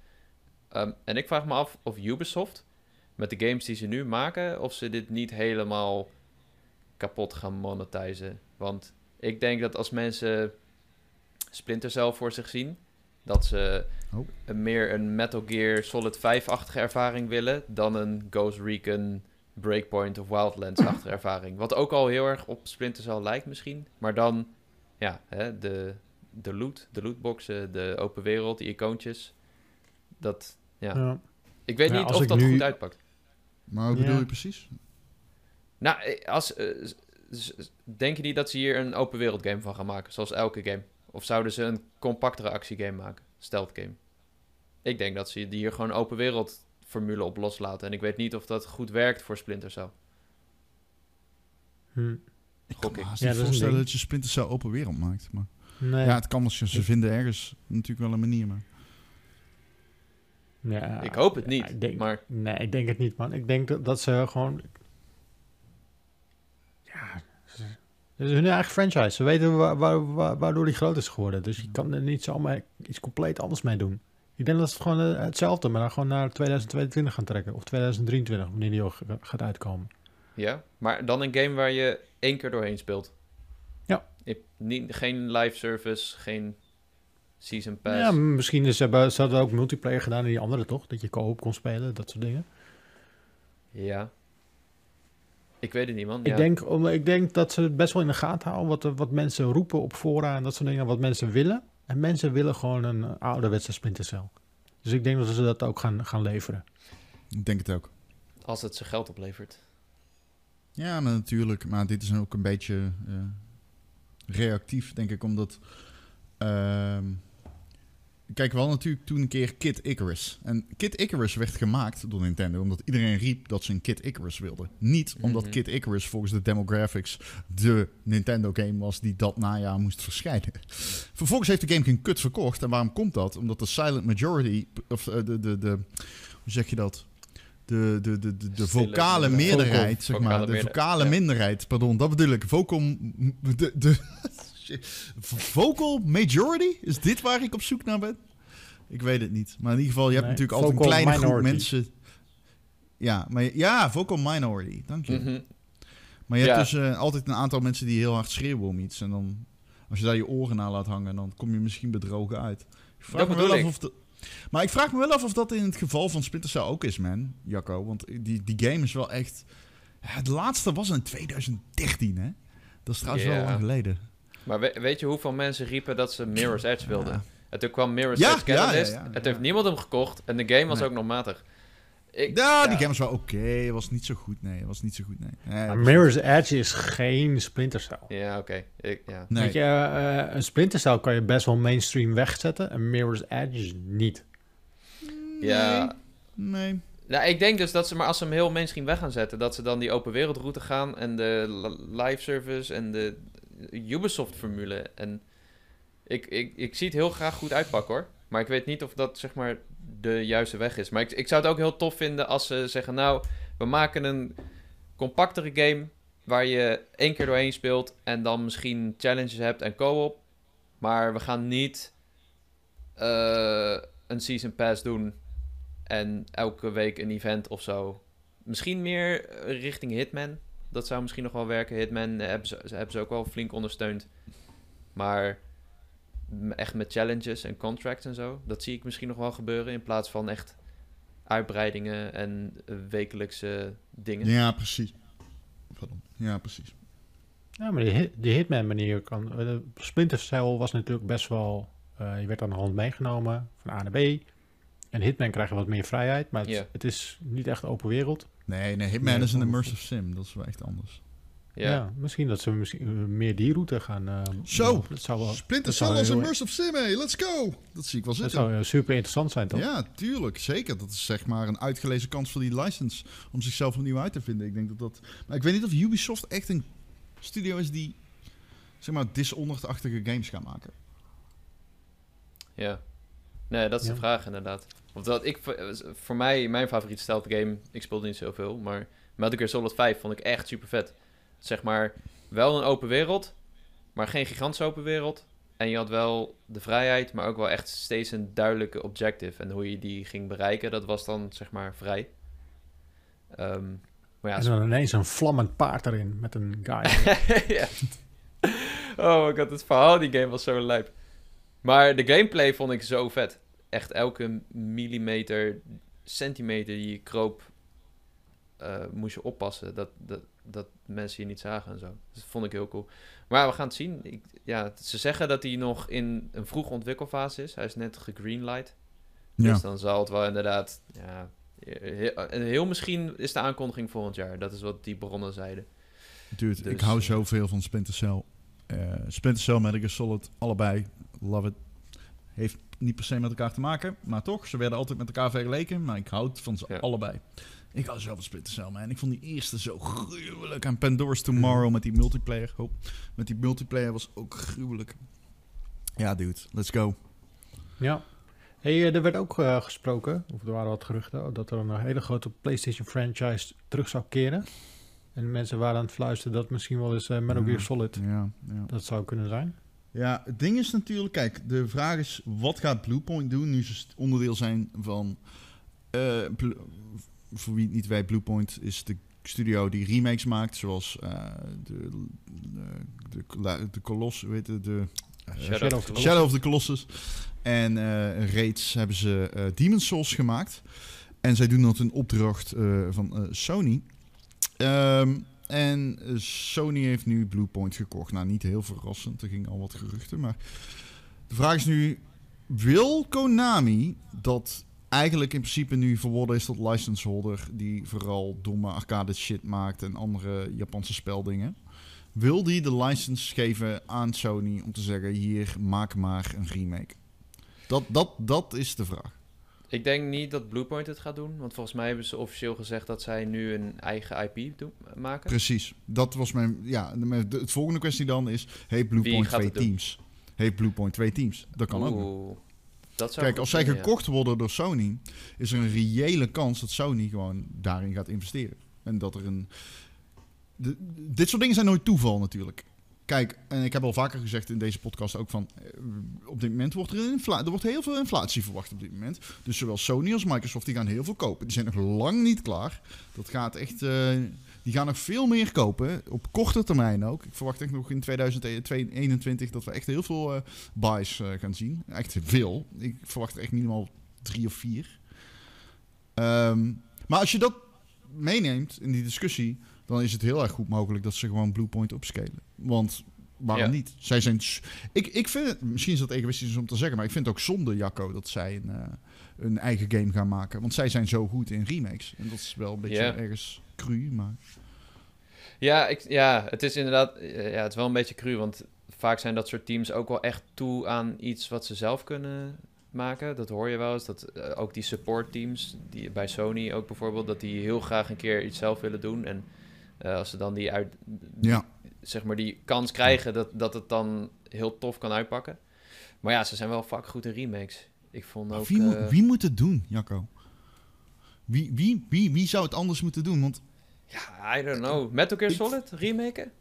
S3: Ehm, en ik vraag me af of Ubisoft met de games die ze nu maken, of ze dit niet helemaal kapot gaan monetizen. Want ik denk dat als mensen Splinter Cell voor zich zien, dat ze
S2: Oh.
S3: een meer een Metal Gear Solid 5-achtige ervaring willen dan een Ghost Recon Breakpoint of Wildlands-achtige *laughs* ervaring. Wat ook al heel erg op Splinter Cell lijkt misschien. Maar dan, ja, hè, de, de loot, de lootboxen, de open wereld, die icoontjes. Dat, ja.
S1: Ja.
S3: Ik weet
S1: Ja,
S3: niet of dat
S1: nu-
S3: goed uitpakt.
S2: Maar hoe
S1: Ja.
S2: bedoel je precies?
S3: Nou, eh, als, eh, denk je niet dat ze hier een open wereld game van gaan maken, zoals elke game? Of zouden ze een compactere actiegame maken, stealth game? Ik denk dat ze die hier gewoon open wereld formule op loslaten. En ik weet niet of dat goed werkt voor Splinter Cell.
S1: Hm.
S2: Ik
S3: Gok
S2: kan me haast
S1: Ja,
S2: niet
S1: een
S2: voorstellen dat je Splinter Cell open wereld maakt. Maar
S1: Nee.
S2: ja, het kan als je ze vinden ergens natuurlijk wel een manier. Maar
S1: Ja,
S3: ik hoop het
S1: ja,
S3: niet,
S1: ik denk,
S3: maar
S1: Nee, ik denk het niet, man. Ik denk dat, dat ze gewoon... Ja, ze- het is hun eigen franchise. Ze weten wa- wa- wa- waardoor die groot is geworden. Dus je kan er niet zomaar iets compleet anders mee doen. Ik denk dat ze het gewoon eh, hetzelfde, maar dan gewoon naar 2022 gaan trekken. Of 2023, wanneer die ook gaat uitkomen.
S3: ja. Maar dan een game waar je één keer doorheen speelt.
S1: Ja.
S3: Niet, geen live service, geen season pass.
S1: Ja, misschien is, hebben, ze hadden ook multiplayer gedaan in die andere, toch? Dat je co-op kon spelen, dat soort dingen.
S3: Ja. Ik weet het niet, man.
S1: Ik,
S3: Ja.
S1: denk, om- ik denk dat ze het best wel in de gaten houden wat, wat mensen roepen op fora en dat soort dingen, wat mensen willen. En mensen willen gewoon een ouderwetse Splinter Cell. Dus ik denk dat ze dat ook gaan, gaan leveren.
S2: ik denk het ook.
S3: Als het zijn geld oplevert.
S2: Ja, maar natuurlijk. Maar dit is ook een beetje eh, reactief, denk ik, omdat... ehm, kijk, we hadden natuurlijk toen een keer Kid Icarus. En Kid Icarus werd gemaakt door Nintendo omdat iedereen riep dat ze een Kid Icarus wilden. Niet omdat
S3: Mhm.
S2: Kid Icarus volgens de demographics de Nintendo-game was die dat najaar moest verschijnen. Vervolgens heeft de game geen kut verkocht. En waarom komt dat? Omdat de silent majority, of eh, de, de, de, hoe zeg je dat? De, de, de, de, de vocale meerderheid, zeg maar. De vocale minderheid, pardon, dat bedoel ik. Vocal, de, de, vocal majority? Is dit waar ik op zoek naar ben? Ik weet het niet. Maar in ieder geval, je hebt
S1: Nee,
S2: natuurlijk altijd een kleine groep mensen. Ja, maar ja, vocal minority. Dank je.
S3: Mhm.
S2: Maar je hebt dus eh, altijd een aantal mensen die heel hard schreeuwen om iets. En dan, als je daar je oren naar laat hangen, dan kom je misschien bedrogen uit. Ik vraag
S3: Dat
S2: me wel af of de, maar ik vraag me wel af of dat in het geval van Splinter Cell ook is, man. Jacco. Want die, die game is wel echt... Ja, het laatste was in 2013, hè? Dat is trouwens wel
S3: Ja.
S2: lang geleden.
S3: Maar we- weet je hoeveel mensen riepen dat ze Mirror's Edge wilden?
S2: Ja.
S3: En toen kwam Mirror's
S2: Ja,
S3: Edge
S2: ja,
S3: Catalyst.
S2: ja, ja,
S3: het
S2: ja.
S3: heeft niemand hem gekocht. En de game was
S2: Nee.
S3: ook nog matig. Ik,
S2: Ja, die game was wel oké. was niet zo goed, nee. was niet zo goed, nee. nee
S1: Maar
S2: was-
S1: Mirror's Edge is geen Splinter Cell.
S3: Ja, oké. Ik- Ja.
S2: Nee.
S1: Weet je, eh, een Splinter Cell kan je best wel mainstream wegzetten. En Mirror's Edge niet.
S3: ja.
S2: Nee.
S3: Nou, ik denk dus dat ze, maar als ze hem heel mainstream weg gaan zetten, dat ze dan die open wereldroute gaan en de li- live service en de Ubisoft-formule. En ik, ik, ik zie het heel graag goed uitpakken hoor. Maar ik weet niet of dat zeg maar de juiste weg is. Maar ik, ik zou het ook heel tof vinden als ze zeggen, nou, we maken een compactere game waar je één keer doorheen speelt en dan misschien challenges hebt en co-op. Maar we gaan niet eh, een season pass doen en elke week een event of zo. Misschien meer eh, richting Hitman. Dat zou misschien nog wel werken. Hitman eh, hebben ze, ze hebben ze ook wel flink ondersteund. Maar echt met challenges en contracts en zo. Dat zie ik misschien nog wel gebeuren. In plaats van echt uitbreidingen en eh, wekelijkse dingen.
S2: Ja, precies. Pardon. Ja, precies.
S1: Ja, maar die, hit- die Hitman manier kan... eh, De Splinter Cell was natuurlijk best wel... eh, je werd aan de hand meegenomen van A naar B. En Hitman krijg je wat meer vrijheid, maar het, het is niet echt open wereld.
S2: Nee, nee, Hitman
S1: Nee,
S2: is een
S1: dat-
S2: immersive sim. Dat is wel echt anders.
S1: Ja.
S3: Ja.
S1: misschien dat ze misschien eh, meer die route gaan... eh,
S2: Zo.
S1: Dat zou wel
S2: Splinter
S1: dat zou
S2: Cell als immersive sim, hey, let's go! Dat zie ik wel
S1: dat
S2: zitten.
S1: zou eh, super interessant zijn, toch?
S2: Ja, tuurlijk. Zeker. Dat is zeg maar een uitgelezen kans voor die license om zichzelf opnieuw uit te vinden. Ik denk dat dat... Maar ik weet niet of Ubisoft echt een studio is die, zeg maar, Dishonored-achtige games gaat maken.
S3: Ja. Nee, dat is
S1: Ja.
S3: de vraag inderdaad. Wat ik, voor mij, mijn favoriete stealth game, ik speelde niet zoveel, maar Metal Gear Solid 5 vond ik echt super vet. Zeg maar, wel een open wereld, maar geen gigantische open wereld. En je had wel de vrijheid, maar ook wel echt steeds een duidelijke objective. En hoe je die ging bereiken, dat was dan zeg maar vrij. Ehm, maar ja,
S1: En dan ineens een vlammend paard erin met een guy. *laughs*
S3: ja. Oh my god, het verhaal die game was zo lijp. Maar de gameplay vond ik zo vet. Echt elke millimeter, centimeter die je kroop, eh, moest je oppassen. Dat, dat, dat mensen je niet zagen en zo. Dus dat vond ik heel cool. Maar we gaan het zien. Ik, ja, ze zeggen dat hij nog in een vroege ontwikkelfase is. Hij is net gegreenlight. Dus dan zal het wel inderdaad... Ja, heel, en heel misschien is de aankondiging volgend jaar. Dat is wat die bronnen zeiden.
S2: Dude, ik
S3: Dus,
S2: hou zoveel van Splinter Cell. Eh Splinter Cell, Metal Gear Solid, allebei. Love it. Heeft niet per se met elkaar te maken, maar toch. Ze werden altijd met elkaar vergeleken, maar ik houd van ze
S3: Ja.
S2: allebei. Ik hou zo van Splinter Cell, man. Ik vond die eerste zo gruwelijk. En Pandora's Tomorrow met die multiplayer. Oh, met die multiplayer was ook gruwelijk. Ja, dude. Let's go.
S1: Ja. Hey, eh, er werd ook eh, gesproken, of er waren wat geruchten, dat er een hele grote PlayStation franchise terug zou keren. En mensen waren aan het fluisteren dat misschien wel eens eh, Metal Gear
S2: Ja.
S1: Solid
S2: Ja, ja.
S1: dat zou kunnen zijn.
S2: Ja, het ding is natuurlijk, kijk, de vraag is, wat gaat Bluepoint doen nu ze onderdeel zijn van, eh, voor wie het niet weet, Bluepoint is de studio die remakes maakt, zoals eh, de, de, de, de Colossus, hoe heet het, de,
S3: Shadow of the
S2: Shadow of the Colossus. En eh reeds hebben ze eh Demon's Souls gemaakt. En zij doen dat in opdracht van Sony. Ehm, en eh, Sony heeft nu Bluepoint gekocht. Nou, niet heel verrassend. Er gingen al wat geruchten. Maar de vraag is nu... Wil Konami dat eigenlijk in principe nu verworden is tot licenseholder... die vooral domme arcade shit maakt en andere Japanse speldingen... Wil die de license geven aan Sony om te zeggen... hier, maak maar een remake? Dat, dat, dat is de vraag.
S3: Ik denk niet dat Bluepoint het gaat doen. Want volgens mij hebben ze officieel gezegd dat zij nu een eigen IP doen, maken.
S2: Precies. Dat was mijn... Ja, de, het volgende kwestie dan is... Heeft Bluepoint twee teams? Heeft Bluepoint twee teams? Dat kan ook.
S3: dat zou
S2: Kijk, als zij
S3: ja.
S2: gekocht worden door Sony... is er een reële kans dat Sony gewoon daarin gaat investeren. En dat er een... de- dit soort dingen zijn nooit toeval natuurlijk. Kijk, en ik heb al vaker gezegd in deze podcast ook van... eh, op dit moment wordt er, er wordt heel veel inflatie verwacht op dit moment. Dus zowel Sony als Microsoft die gaan heel veel kopen. Die zijn nog lang niet klaar. Dat gaat echt... eh, die gaan nog veel meer kopen. Op korte termijn ook. Ik verwacht echt nog in 2021 dat we echt heel veel eh, buys gaan zien. Echt veel. Ik verwacht er echt minimaal drie of vier. Ehm, maar als je dat meeneemt in die discussie, dan is het heel erg goed mogelijk dat ze gewoon Bluepoint opscalen. Want waarom
S3: Ja.
S2: niet? Zij zijn. Ik, ik vind het, misschien is dat egoïstisch om te zeggen, maar ik vind het ook zonde, Jacco, dat zij een, eh, een eigen game gaan maken. Want zij zijn zo goed in remakes. En dat is wel een beetje ergens cru, maar.
S3: Ja, ik, ja, het is inderdaad eh, ja, het is wel een beetje cru, want vaak zijn dat soort teams ook wel echt toe aan iets wat ze zelf kunnen maken. Dat hoor je wel eens. Dat, eh, ook die support teams, die, bij Sony ook bijvoorbeeld, dat die heel graag een keer iets zelf willen doen. En eh, als ze dan die, uit,
S2: Ja.
S3: zeg maar die kans krijgen, dat, dat het dan heel tof kan uitpakken. Maar ja, ze zijn wel vaak goed in remakes. Ik vond ook...
S2: wie, moet,
S3: eh,
S2: wie moet het doen, Jacco? Wie, wie, wie, wie zou het anders moeten doen? Want
S3: Ja, I don't know. Metal Gear Solid remaken?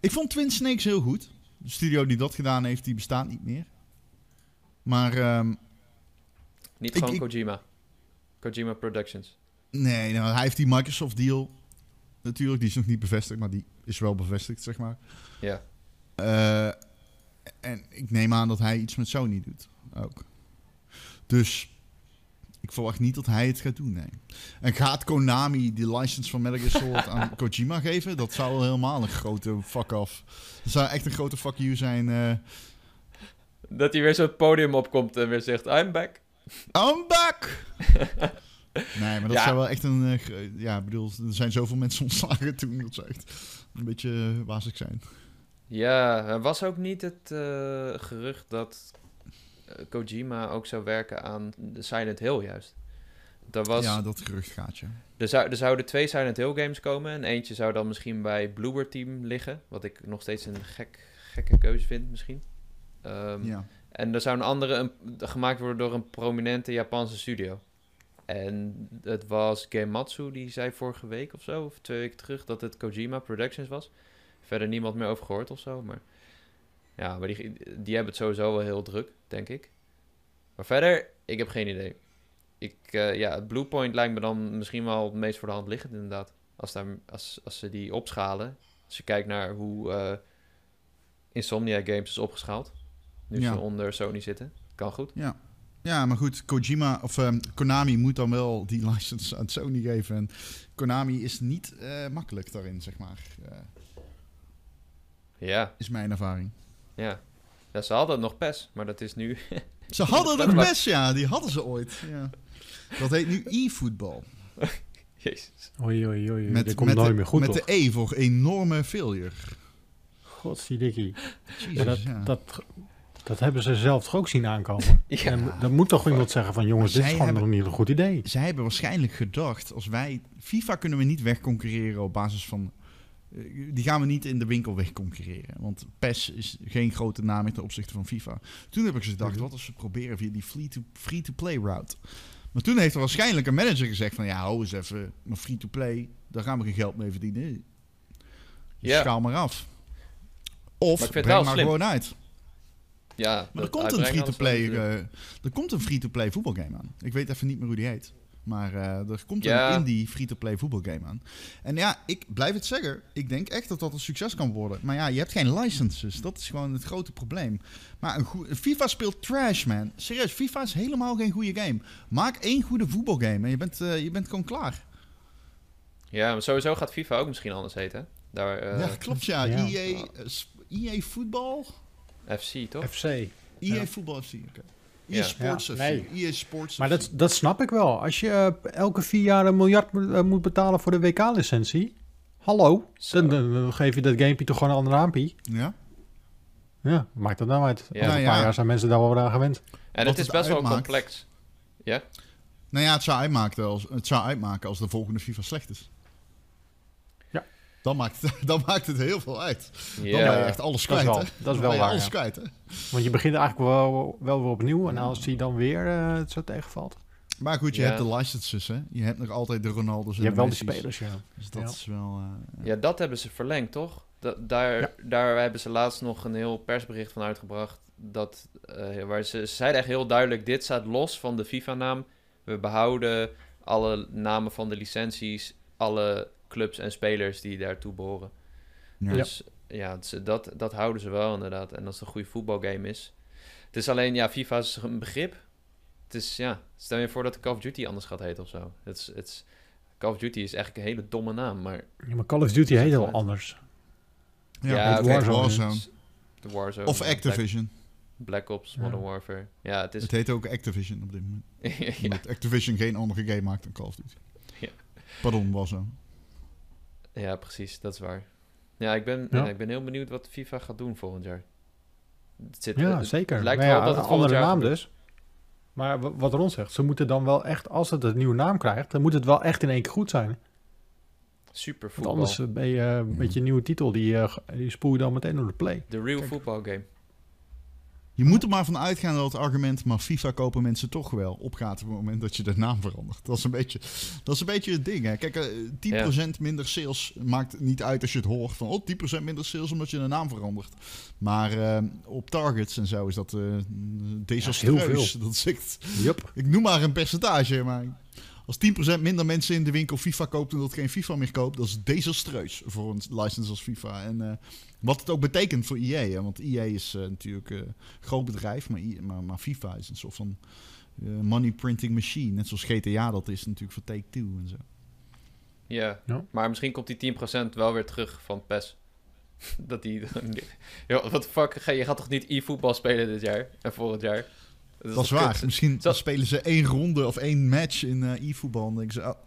S2: ik vond Twin Snakes heel goed. De studio die dat gedaan heeft, die bestaat niet meer. Maar ehm,
S3: Niet gewoon
S2: ik-
S3: Kojima. Kojima Productions.
S2: Nee, nou, hij heeft die Microsoft deal. Natuurlijk, die is nog niet bevestigd, maar die is wel bevestigd, zeg maar.
S3: Ja.
S2: Eh, en ik neem aan dat hij iets met Sony doet ook. Dus Ik verwacht niet dat hij het gaat doen, nee. En gaat Konami die license van Metal Gear Solid aan *laughs* Kojima geven? Dat zou wel helemaal een grote fuck-off. Dat zou echt een grote fuck you zijn. eh.
S3: Dat hij weer zo het podium opkomt en weer zegt, I'm back.
S2: I'm back! *laughs* nee, maar dat
S3: Ja.
S2: zou wel echt een... eh, ja, ik bedoel, er zijn zoveel mensen ontslagen toen. Dat zou echt een beetje uh, wazig zijn.
S3: Ja, er was ook niet het eh, gerucht dat eh, Kojima ook zou werken aan de Silent Hill juist. Er, was,
S2: Ja, dat gerucht gaat je.
S3: er, zou, er zouden twee Silent Hill games komen en eentje zou dan misschien bij Bloober Team liggen, wat ik nog steeds een gek, gekke keuze vind misschien. Ehm,
S2: Ja.
S3: En er zou een andere een, gemaakt worden door een prominente Japanse studio. En het was Gematsu, die zei vorige week of zo, of twee weken terug, dat het Kojima Productions was. Verder niemand meer over gehoord of zo, maar... Ja, maar die, die hebben het sowieso wel heel druk, denk ik. Maar verder, ik heb geen idee. Ik, eh, ja, het Bluepoint lijkt me dan misschien wel het meest voor de hand liggend, inderdaad. Als, daar, als, als ze die opschalen. Als je kijkt naar hoe eh, Insomnia Games is opgeschaald. Nu
S2: Ja.
S3: ze onder Sony zitten. Kan goed.
S2: Ja. Ja, maar goed, Kojima of ehm, Konami moet dan wel die *laughs* license aan Sony geven. En Konami is niet eh, makkelijk daarin, zeg maar. eh,
S3: Ja,
S2: is mijn ervaring.
S3: ja. ja, ze hadden nog PES, maar dat is nu... *laughs*
S2: Ze hadden
S3: Dat
S2: nog best, ja. Die hadden ze ooit. Ja. Dat heet nu e-football. *laughs*
S3: Jezus.
S1: Oei, oei, oei.
S2: Met,
S1: Dit komt
S2: met,
S1: nooit
S2: de,
S1: meer goed,
S2: met
S1: toch?
S2: de E voor enorme failure.
S1: Godziedikkie.
S2: Jezus,
S1: Ja, dat,
S2: ja.
S1: dat, dat hebben ze zelf toch ook zien aankomen? *laughs*
S3: Ja.
S1: En dan moet toch iemand zeggen van... jongens,
S2: Maar
S1: dit is gewoon
S2: hebben-
S1: nog niet een goed idee.
S2: Zij hebben waarschijnlijk gedacht, als wij... FIFA kunnen we niet wegconcurreren op basis van... eh, Die gaan we niet in de winkel wegconcurreren. Want PES is geen grote naam ten opzichte van FIFA. Toen heb ik gedacht,
S1: Mhm.
S2: wat als we proberen via die free-to- free-to-play route? Maar toen heeft er waarschijnlijk een manager gezegd van... Ja, hou eens even, maar free-to-play, daar gaan we geen geld mee verdienen. Dus
S3: Ja.
S2: schaal maar af. Of breng
S3: wel
S2: maar
S3: slim.
S2: gewoon uit.
S3: Ja,
S2: Maar er komt een
S3: wel natuurlijk.
S2: eh, er komt een free-to-play voetbalgame aan. Ik weet even niet meer hoe die heet. Maar eh, er komt
S3: Ja.
S2: een indie free-to-play voetbalgame aan. En ja, ik blijf het zeggen. Ik denk echt dat dat een succes kan worden. Maar ja, je hebt geen licenses. Dat is gewoon het grote probleem. Maar een goe- FIFA speelt trash, man. Serieus, FIFA is helemaal geen goede game. Maak één goede voetbalgame en je bent, eh, je bent gewoon klaar.
S3: Ja, maar sowieso gaat FIFA ook misschien anders heten. hè? Daar, eh,
S2: ja, klopt ja.
S1: ja.
S2: EA, EA voetbal?
S3: FC, toch?
S1: FC.
S2: EA
S1: Ja.
S2: voetbal FC, oké.
S3: Ja.
S2: EA Sports
S1: Ja,
S2: FC.
S1: nee.
S2: EA Sports
S1: Maar
S2: FC.
S1: dat, dat snap ik wel. Als je eh, elke vier jaar een miljard moet- eh, moet betalen voor de WK-licentie... Hallo, dan, dan- dan geef je dat gamepje toch gewoon een andere naampie.
S2: Ja?
S1: Ja, maakt dat nou uit.
S3: Ja.
S1: Over
S2: Nou
S1: een paar
S2: ja.
S1: jaar zijn mensen daar wel weer aan gewend.
S3: En het is
S2: het
S3: best wel complex. Ja?
S2: Nou ja, het zou uitmaken als, het zou uitmaken als de volgende FIFA slecht is. Dan maakt, het, *laughs* dan maakt het heel veel uit. Dan
S3: Ja.
S2: ben je echt alles
S1: Dat is
S2: kwijt,
S1: wel-
S2: hè?
S1: dat is
S2: Dan
S1: wel
S2: ben je
S1: waar,
S2: alles
S1: ja.
S2: kwijt, hè?
S1: Want je begint eigenlijk wel, wel weer opnieuw. En als die dan weer eh, het zo tegenvalt.
S2: Maar goed, je
S3: Ja.
S2: hebt de licenses, hè? Je hebt nog altijd de Ronaldo's en
S1: Je hebt
S2: de
S1: wel die
S2: Messi's.
S1: spelers, ja.
S2: Dus dat
S1: Ja.
S2: is wel... eh,
S3: Ja, dat hebben ze verlengd, toch? Da- daar,
S1: Ja.
S3: daar hebben ze laatst nog een heel persbericht van uitgebracht. Dat, eh, waar ze, ze zeiden echt heel duidelijk: dit staat los van de FIFA-naam. We behouden alle namen van de licenties, alle clubs en spelers die daartoe behoren.
S2: ja.
S3: Dus ja, ze- dat, dat houden ze wel inderdaad. En als het een goede voetbalgame is. Het is alleen, ja, FIFA is een begrip. Het is, ja, stel je voor dat Call of Duty anders gaat heten of zo. Het is, het is, Call of Duty is eigenlijk een hele domme naam, maar...
S1: Ja, maar Call of Duty heet wel anders.
S2: Ja,
S3: Ja,
S1: Warzone.
S2: Warzone.
S3: De Warzone.
S2: Of Activision.
S3: Black, Ops,
S1: Ja.
S3: Modern Warfare. Ja, het is...
S2: Het heet ook Activision op dit moment. *laughs*
S3: ja,
S2: Omdat Activision geen andere game maakt dan Call of Duty.
S3: Ja.
S2: Pardon, Warzone.
S3: Ja, precies, dat is waar. Ja, ik ben,
S1: Ja.
S3: ik ben heel benieuwd wat FIFA gaat doen volgend jaar. Het zit,
S1: Ja,
S3: het-
S1: zeker.
S3: Het lijkt wel
S1: ja,
S3: dat het
S1: andere naam
S3: gebeurt.
S1: dus. Maar wa- wat Ron zegt, ze moeten dan wel echt, als het een nieuwe naam krijgt, dan moet het wel echt in één keer goed zijn.
S3: Super
S1: Want
S3: voetbal.
S1: anders eh, ben je eh, een beetje een nieuwe titel, die, eh, die spoel je dan meteen door de play.
S3: De real
S1: Kijk.
S3: football game.
S2: Je moet er maar van uitgaan dat het argument, maar FIFA kopen mensen toch wel opgaat op het moment dat je de naam verandert. Dat is een beetje, dat is een beetje het ding. Hè. Kijk, eh, 10% minder sales maakt niet uit als je het hoort van oh, 10% minder sales omdat je de naam verandert. Maar eh, op targets en zo is dat eh desastreus.
S1: heel veel.
S2: Dat is echt, ik noem maar een percentage, maar als 10% minder mensen in de winkel FIFA koopt en dat geen FIFA meer koopt, dat is desastreus voor een license als FIFA. En eh, wat het ook betekent voor EA, hè, want EA is eh, natuurlijk eh, een groot bedrijf, maar, EA maar, maar FIFA is een soort van eh, money printing machine. Net zoals GTA dat is natuurlijk voor Take-Two en zo.
S3: Ja,
S1: Ja.
S3: maar misschien komt die 10% wel weer terug van PES. *laughs* dat die... Yo, wat de fuck, ga- je gaat toch niet e-voetbal spelen dit jaar en volgend jaar?
S2: Dat is waar.
S3: kut?
S2: Misschien spelen ze één ronde of één match in eh, e-voetbal. En denken ze, ah,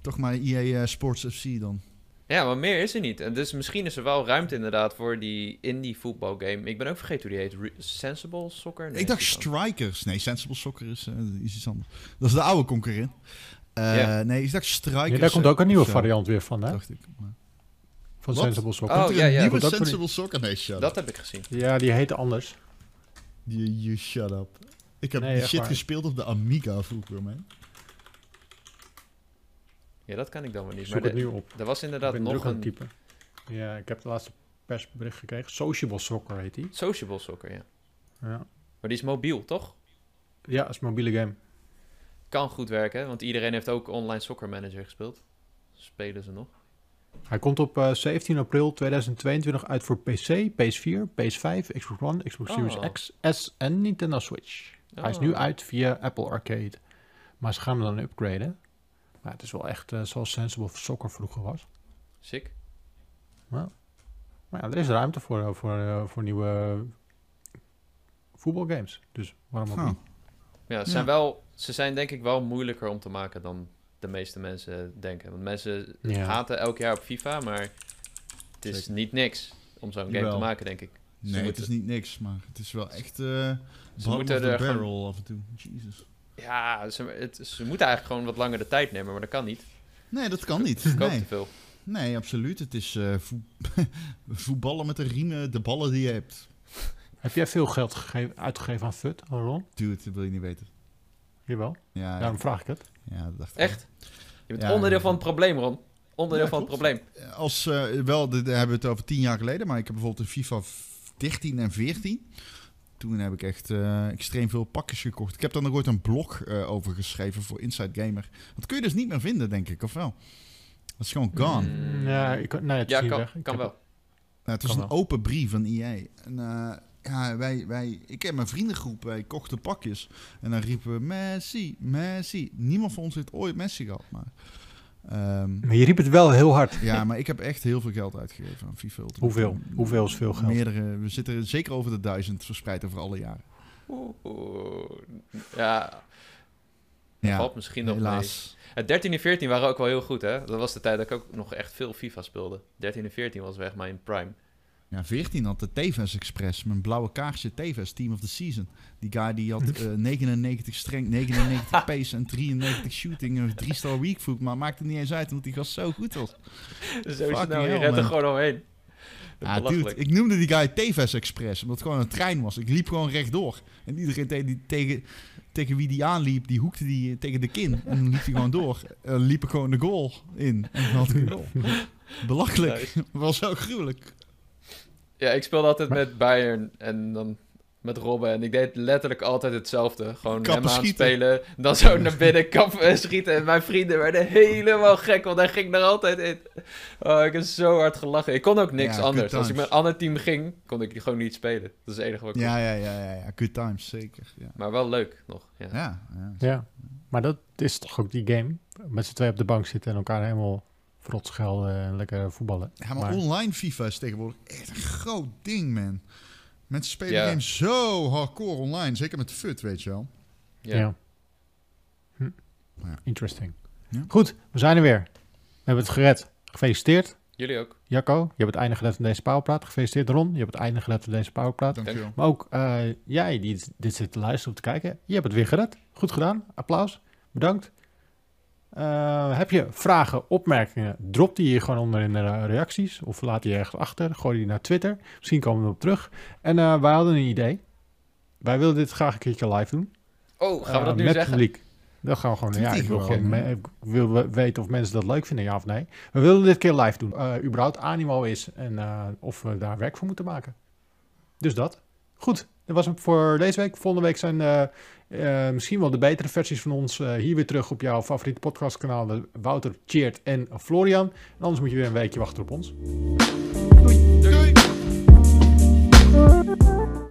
S2: toch maar EA eh, Sports FC dan.
S3: Ja, maar meer is er niet. En dus misschien is er wel ruimte inderdaad voor die indie voetbalgame. Ik ben ook vergeten hoe die heet. Re- Sensible Soccer? Nee,
S2: ik dacht. Strikers. Nee, Sensible Soccer is, eh, is iets anders. Dat is de oude concurrent. Eh. Nee, ik dacht Strikers.
S1: Ja, daar komt ook een nieuwe variant weer van, hè?
S2: Dacht ik. Maar-
S1: Van
S2: Wat?
S1: Sensible Soccer.
S3: Oh, ja, ja.
S2: nieuwe Sensible Soccer? Nee, shut
S3: Dat heb ik gezien.
S1: Ja, die heette anders.
S2: You, you shut up. Ik heb
S1: Nee,
S2: die shit
S1: waar.
S2: gespeeld op de Amiga vroeger, man.
S3: Ja, dat kan ik dan maar niet.
S1: Zoek
S3: Maar
S1: het
S3: de-
S1: nu op.
S3: er was
S1: Ik
S3: inderdaad
S1: ben
S3: nog een.
S1: Ja, ik heb de laatste persbericht gekregen. Sociable Soccer heet die.
S3: Sociable Soccer, ja.
S1: Ja,
S3: Maar die is mobiel, toch?
S1: ja is een mobiele game.
S3: Kan goed werken, want iedereen heeft ook online Soccer Manager gespeeld. Spelen ze nog?
S1: Hij komt op eh, 17 april 2022 uit voor PC, PS4, PS5, Xbox One, Xbox Series
S3: Oh.
S1: X, S en Nintendo Switch. Hij is nu
S3: Oh.
S1: uit via Apple Arcade. Maar ze gaan hem dan upgraden. Maar het is wel echt eh, zoals Sensible Soccer vroeger was.
S3: Sick.
S1: Maar ja, er is ruimte voor, eh, voor, eh, voor nieuwe voetbalgames. Dus waarom ook
S2: Huh.
S1: niet?
S3: Ja, ze,
S2: Ja.
S3: Zijn wel, ze zijn denk ik wel moeilijker om te maken dan de meeste mensen denken. Want mensen
S1: Ja.
S3: haten elk jaar op FIFA, maar het is
S2: Zeker.
S3: niet niks om zo'n game
S2: Jawel.
S3: te maken, denk ik. Ze
S2: Nee, het is niet niks, maar het is wel echt eh bottom
S3: moeten er gewoon-
S2: barrel af en toe. Jesus.
S3: Ja, ze, het, ze moeten eigenlijk gewoon wat langer de tijd nemen, maar dat kan niet.
S2: Nee, dat kan niet.
S3: Ze
S2: Nee.
S3: te veel.
S2: nee, absoluut. Het is eh, voe- *laughs* voetballen met de riemen, de ballen die je hebt.
S1: Heb jij veel geld gegeven, uitgegeven aan FUT, Ron?
S2: Dude, dat wil je niet weten.
S1: Jawel,
S2: Ja,
S1: daarom vraag ik het.
S2: ja dat dacht ik
S3: Echt? Je bent
S2: Ja,
S3: onderdeel
S2: ja.
S3: van het probleem, Ron. Onderdeel
S2: Ja,
S3: van het probleem.
S2: wel. Als, eh, wel, daar hebben we het over tien jaar geleden, maar ik heb bijvoorbeeld in FIFA 13 en 14. Toen heb ik echt eh, extreem veel pakjes gekocht. Ik heb daar nog ooit een blog eh, over geschreven voor Inside Gamer. Dat kun je dus niet meer vinden, denk ik, of wel? Dat is gewoon gone.
S3: Mm.
S1: Ja, ik, nee, het is
S3: Ja, kan,
S1: weg. Ik
S3: kan wel.
S2: Nou, het is
S1: Kan
S2: een
S1: wel.
S2: open brief van EA. En, eh, ja, wij, wij, ik heb mijn vriendengroep, wij kochten pakjes. En dan riepen we Messi, Messi. Niemand van ons heeft ooit Messi gehad. Maar, ehm,
S1: Maar je riep het wel heel hard.
S2: ja, maar ik heb echt heel veel geld uitgegeven aan FIFA Ultimate
S1: Hoeveel? Hoeveel is veel geld?
S2: Meerdere, we zitten zeker over de duizend verspreid over alle jaren.
S3: Oeh, oeh. Ja,
S2: Ja,
S3: valt misschien nog mee.
S2: helaas.
S3: Het 13 en 14 waren ook wel heel goed, hè? Dat was de tijd dat ik ook nog echt veel FIFA speelde. 13 en 14 was weg mijn prime.
S2: Ja, 14 had de Tevez Express. Mijn blauwe kaartje Tevez, Team of the Season. Die guy die had *laughs* eh, 99 strength, 99 pace en 93 shooting. en 3 star weak foot. Maar maakte niet eens uit, want die gast zo goed was.
S3: Zo
S2: Fucking
S3: snel, je rent er gewoon omheen.
S2: Ja, dude, ik noemde die guy Tevez Express, omdat het gewoon een trein was. Ik liep gewoon rechtdoor. En iedereen tegen, die, tegen, tegen wie die aanliep, die hoekte die tegen de kin. En dan liep hij gewoon door. *laughs* En liep ik gewoon de goal in. En dan had ik een goal. Belachelijk.
S3: Nice. *laughs*
S2: was zo gruwelijk.
S3: Ja, ik speelde altijd met Bayern en dan met Robben. En ik deed letterlijk altijd hetzelfde. Gewoon
S2: Kappen
S3: hem
S2: schieten.
S3: aanspelen, dan zo naar binnen kappen en schieten. En mijn vrienden werden helemaal gek, want hij ging er altijd in. Oh, ik heb zo hard gelachen. Ik kon ook niks
S2: Ja,
S3: anders. Als ik met een ander team ging, kon ik gewoon niet spelen. Dat is het enige wat ik kon.
S2: Ja, ja, ja, ja, ja. Good times, zeker. Ja,
S3: Maar wel leuk nog. Ja.
S2: ja. ja.
S1: Ja, maar dat is toch ook die game. Met z'n twee op de bank zitten en elkaar helemaal verrot schelden en lekker voetballen.
S2: Ja, maar, online FIFA is tegenwoordig echt een groot ding, man. Mensen spelen
S3: Ja.
S2: games zo hardcore online. Zeker met FUT, weet je wel.
S3: Ja.
S1: Ja. Hm.
S2: Ja.
S1: Interesting.
S2: Ja.
S1: Goed, we zijn er weer. We hebben het gered. Gefeliciteerd,
S3: Jullie ook.
S1: Jacco. Je hebt het einde gered van deze Powerpraat. Gefeliciteerd, Ron. Je hebt het einde gered van deze Powerpraat.
S2: Dankjewel.
S1: Maar ook eh, jij die dit zit te luisteren of te kijken. Je hebt het weer gered. Goed gedaan. Applaus. Bedankt. Eh, heb je vragen, opmerkingen? Drop die hier gewoon onder in de reacties. Of laat die ergens achter. Gooi die naar Twitter. Misschien komen we erop terug. En eh, wij hadden een idee. Wij willen dit graag een keertje live doen.
S3: Oh, gaan we dat
S1: Eh,
S3: nu
S1: met
S3: zeggen?
S1: publiek. Dat gaan we gewoon. Ja, ik wil
S2: gewoon,
S1: ik wil we- weten of mensen dat leuk vinden, ja of nee. We willen dit keer live doen. Eh überhaupt animo is en eh, of we daar werk voor moeten maken. Dus dat. Goed, dat was hem voor deze week. Volgende week zijn eh, eh, misschien wel de betere versies van ons eh, hier weer terug op jouw favoriete podcastkanaal. Wouter, Cheert en Florian. Anders moet je weer een weekje wachten op ons.
S2: Doei!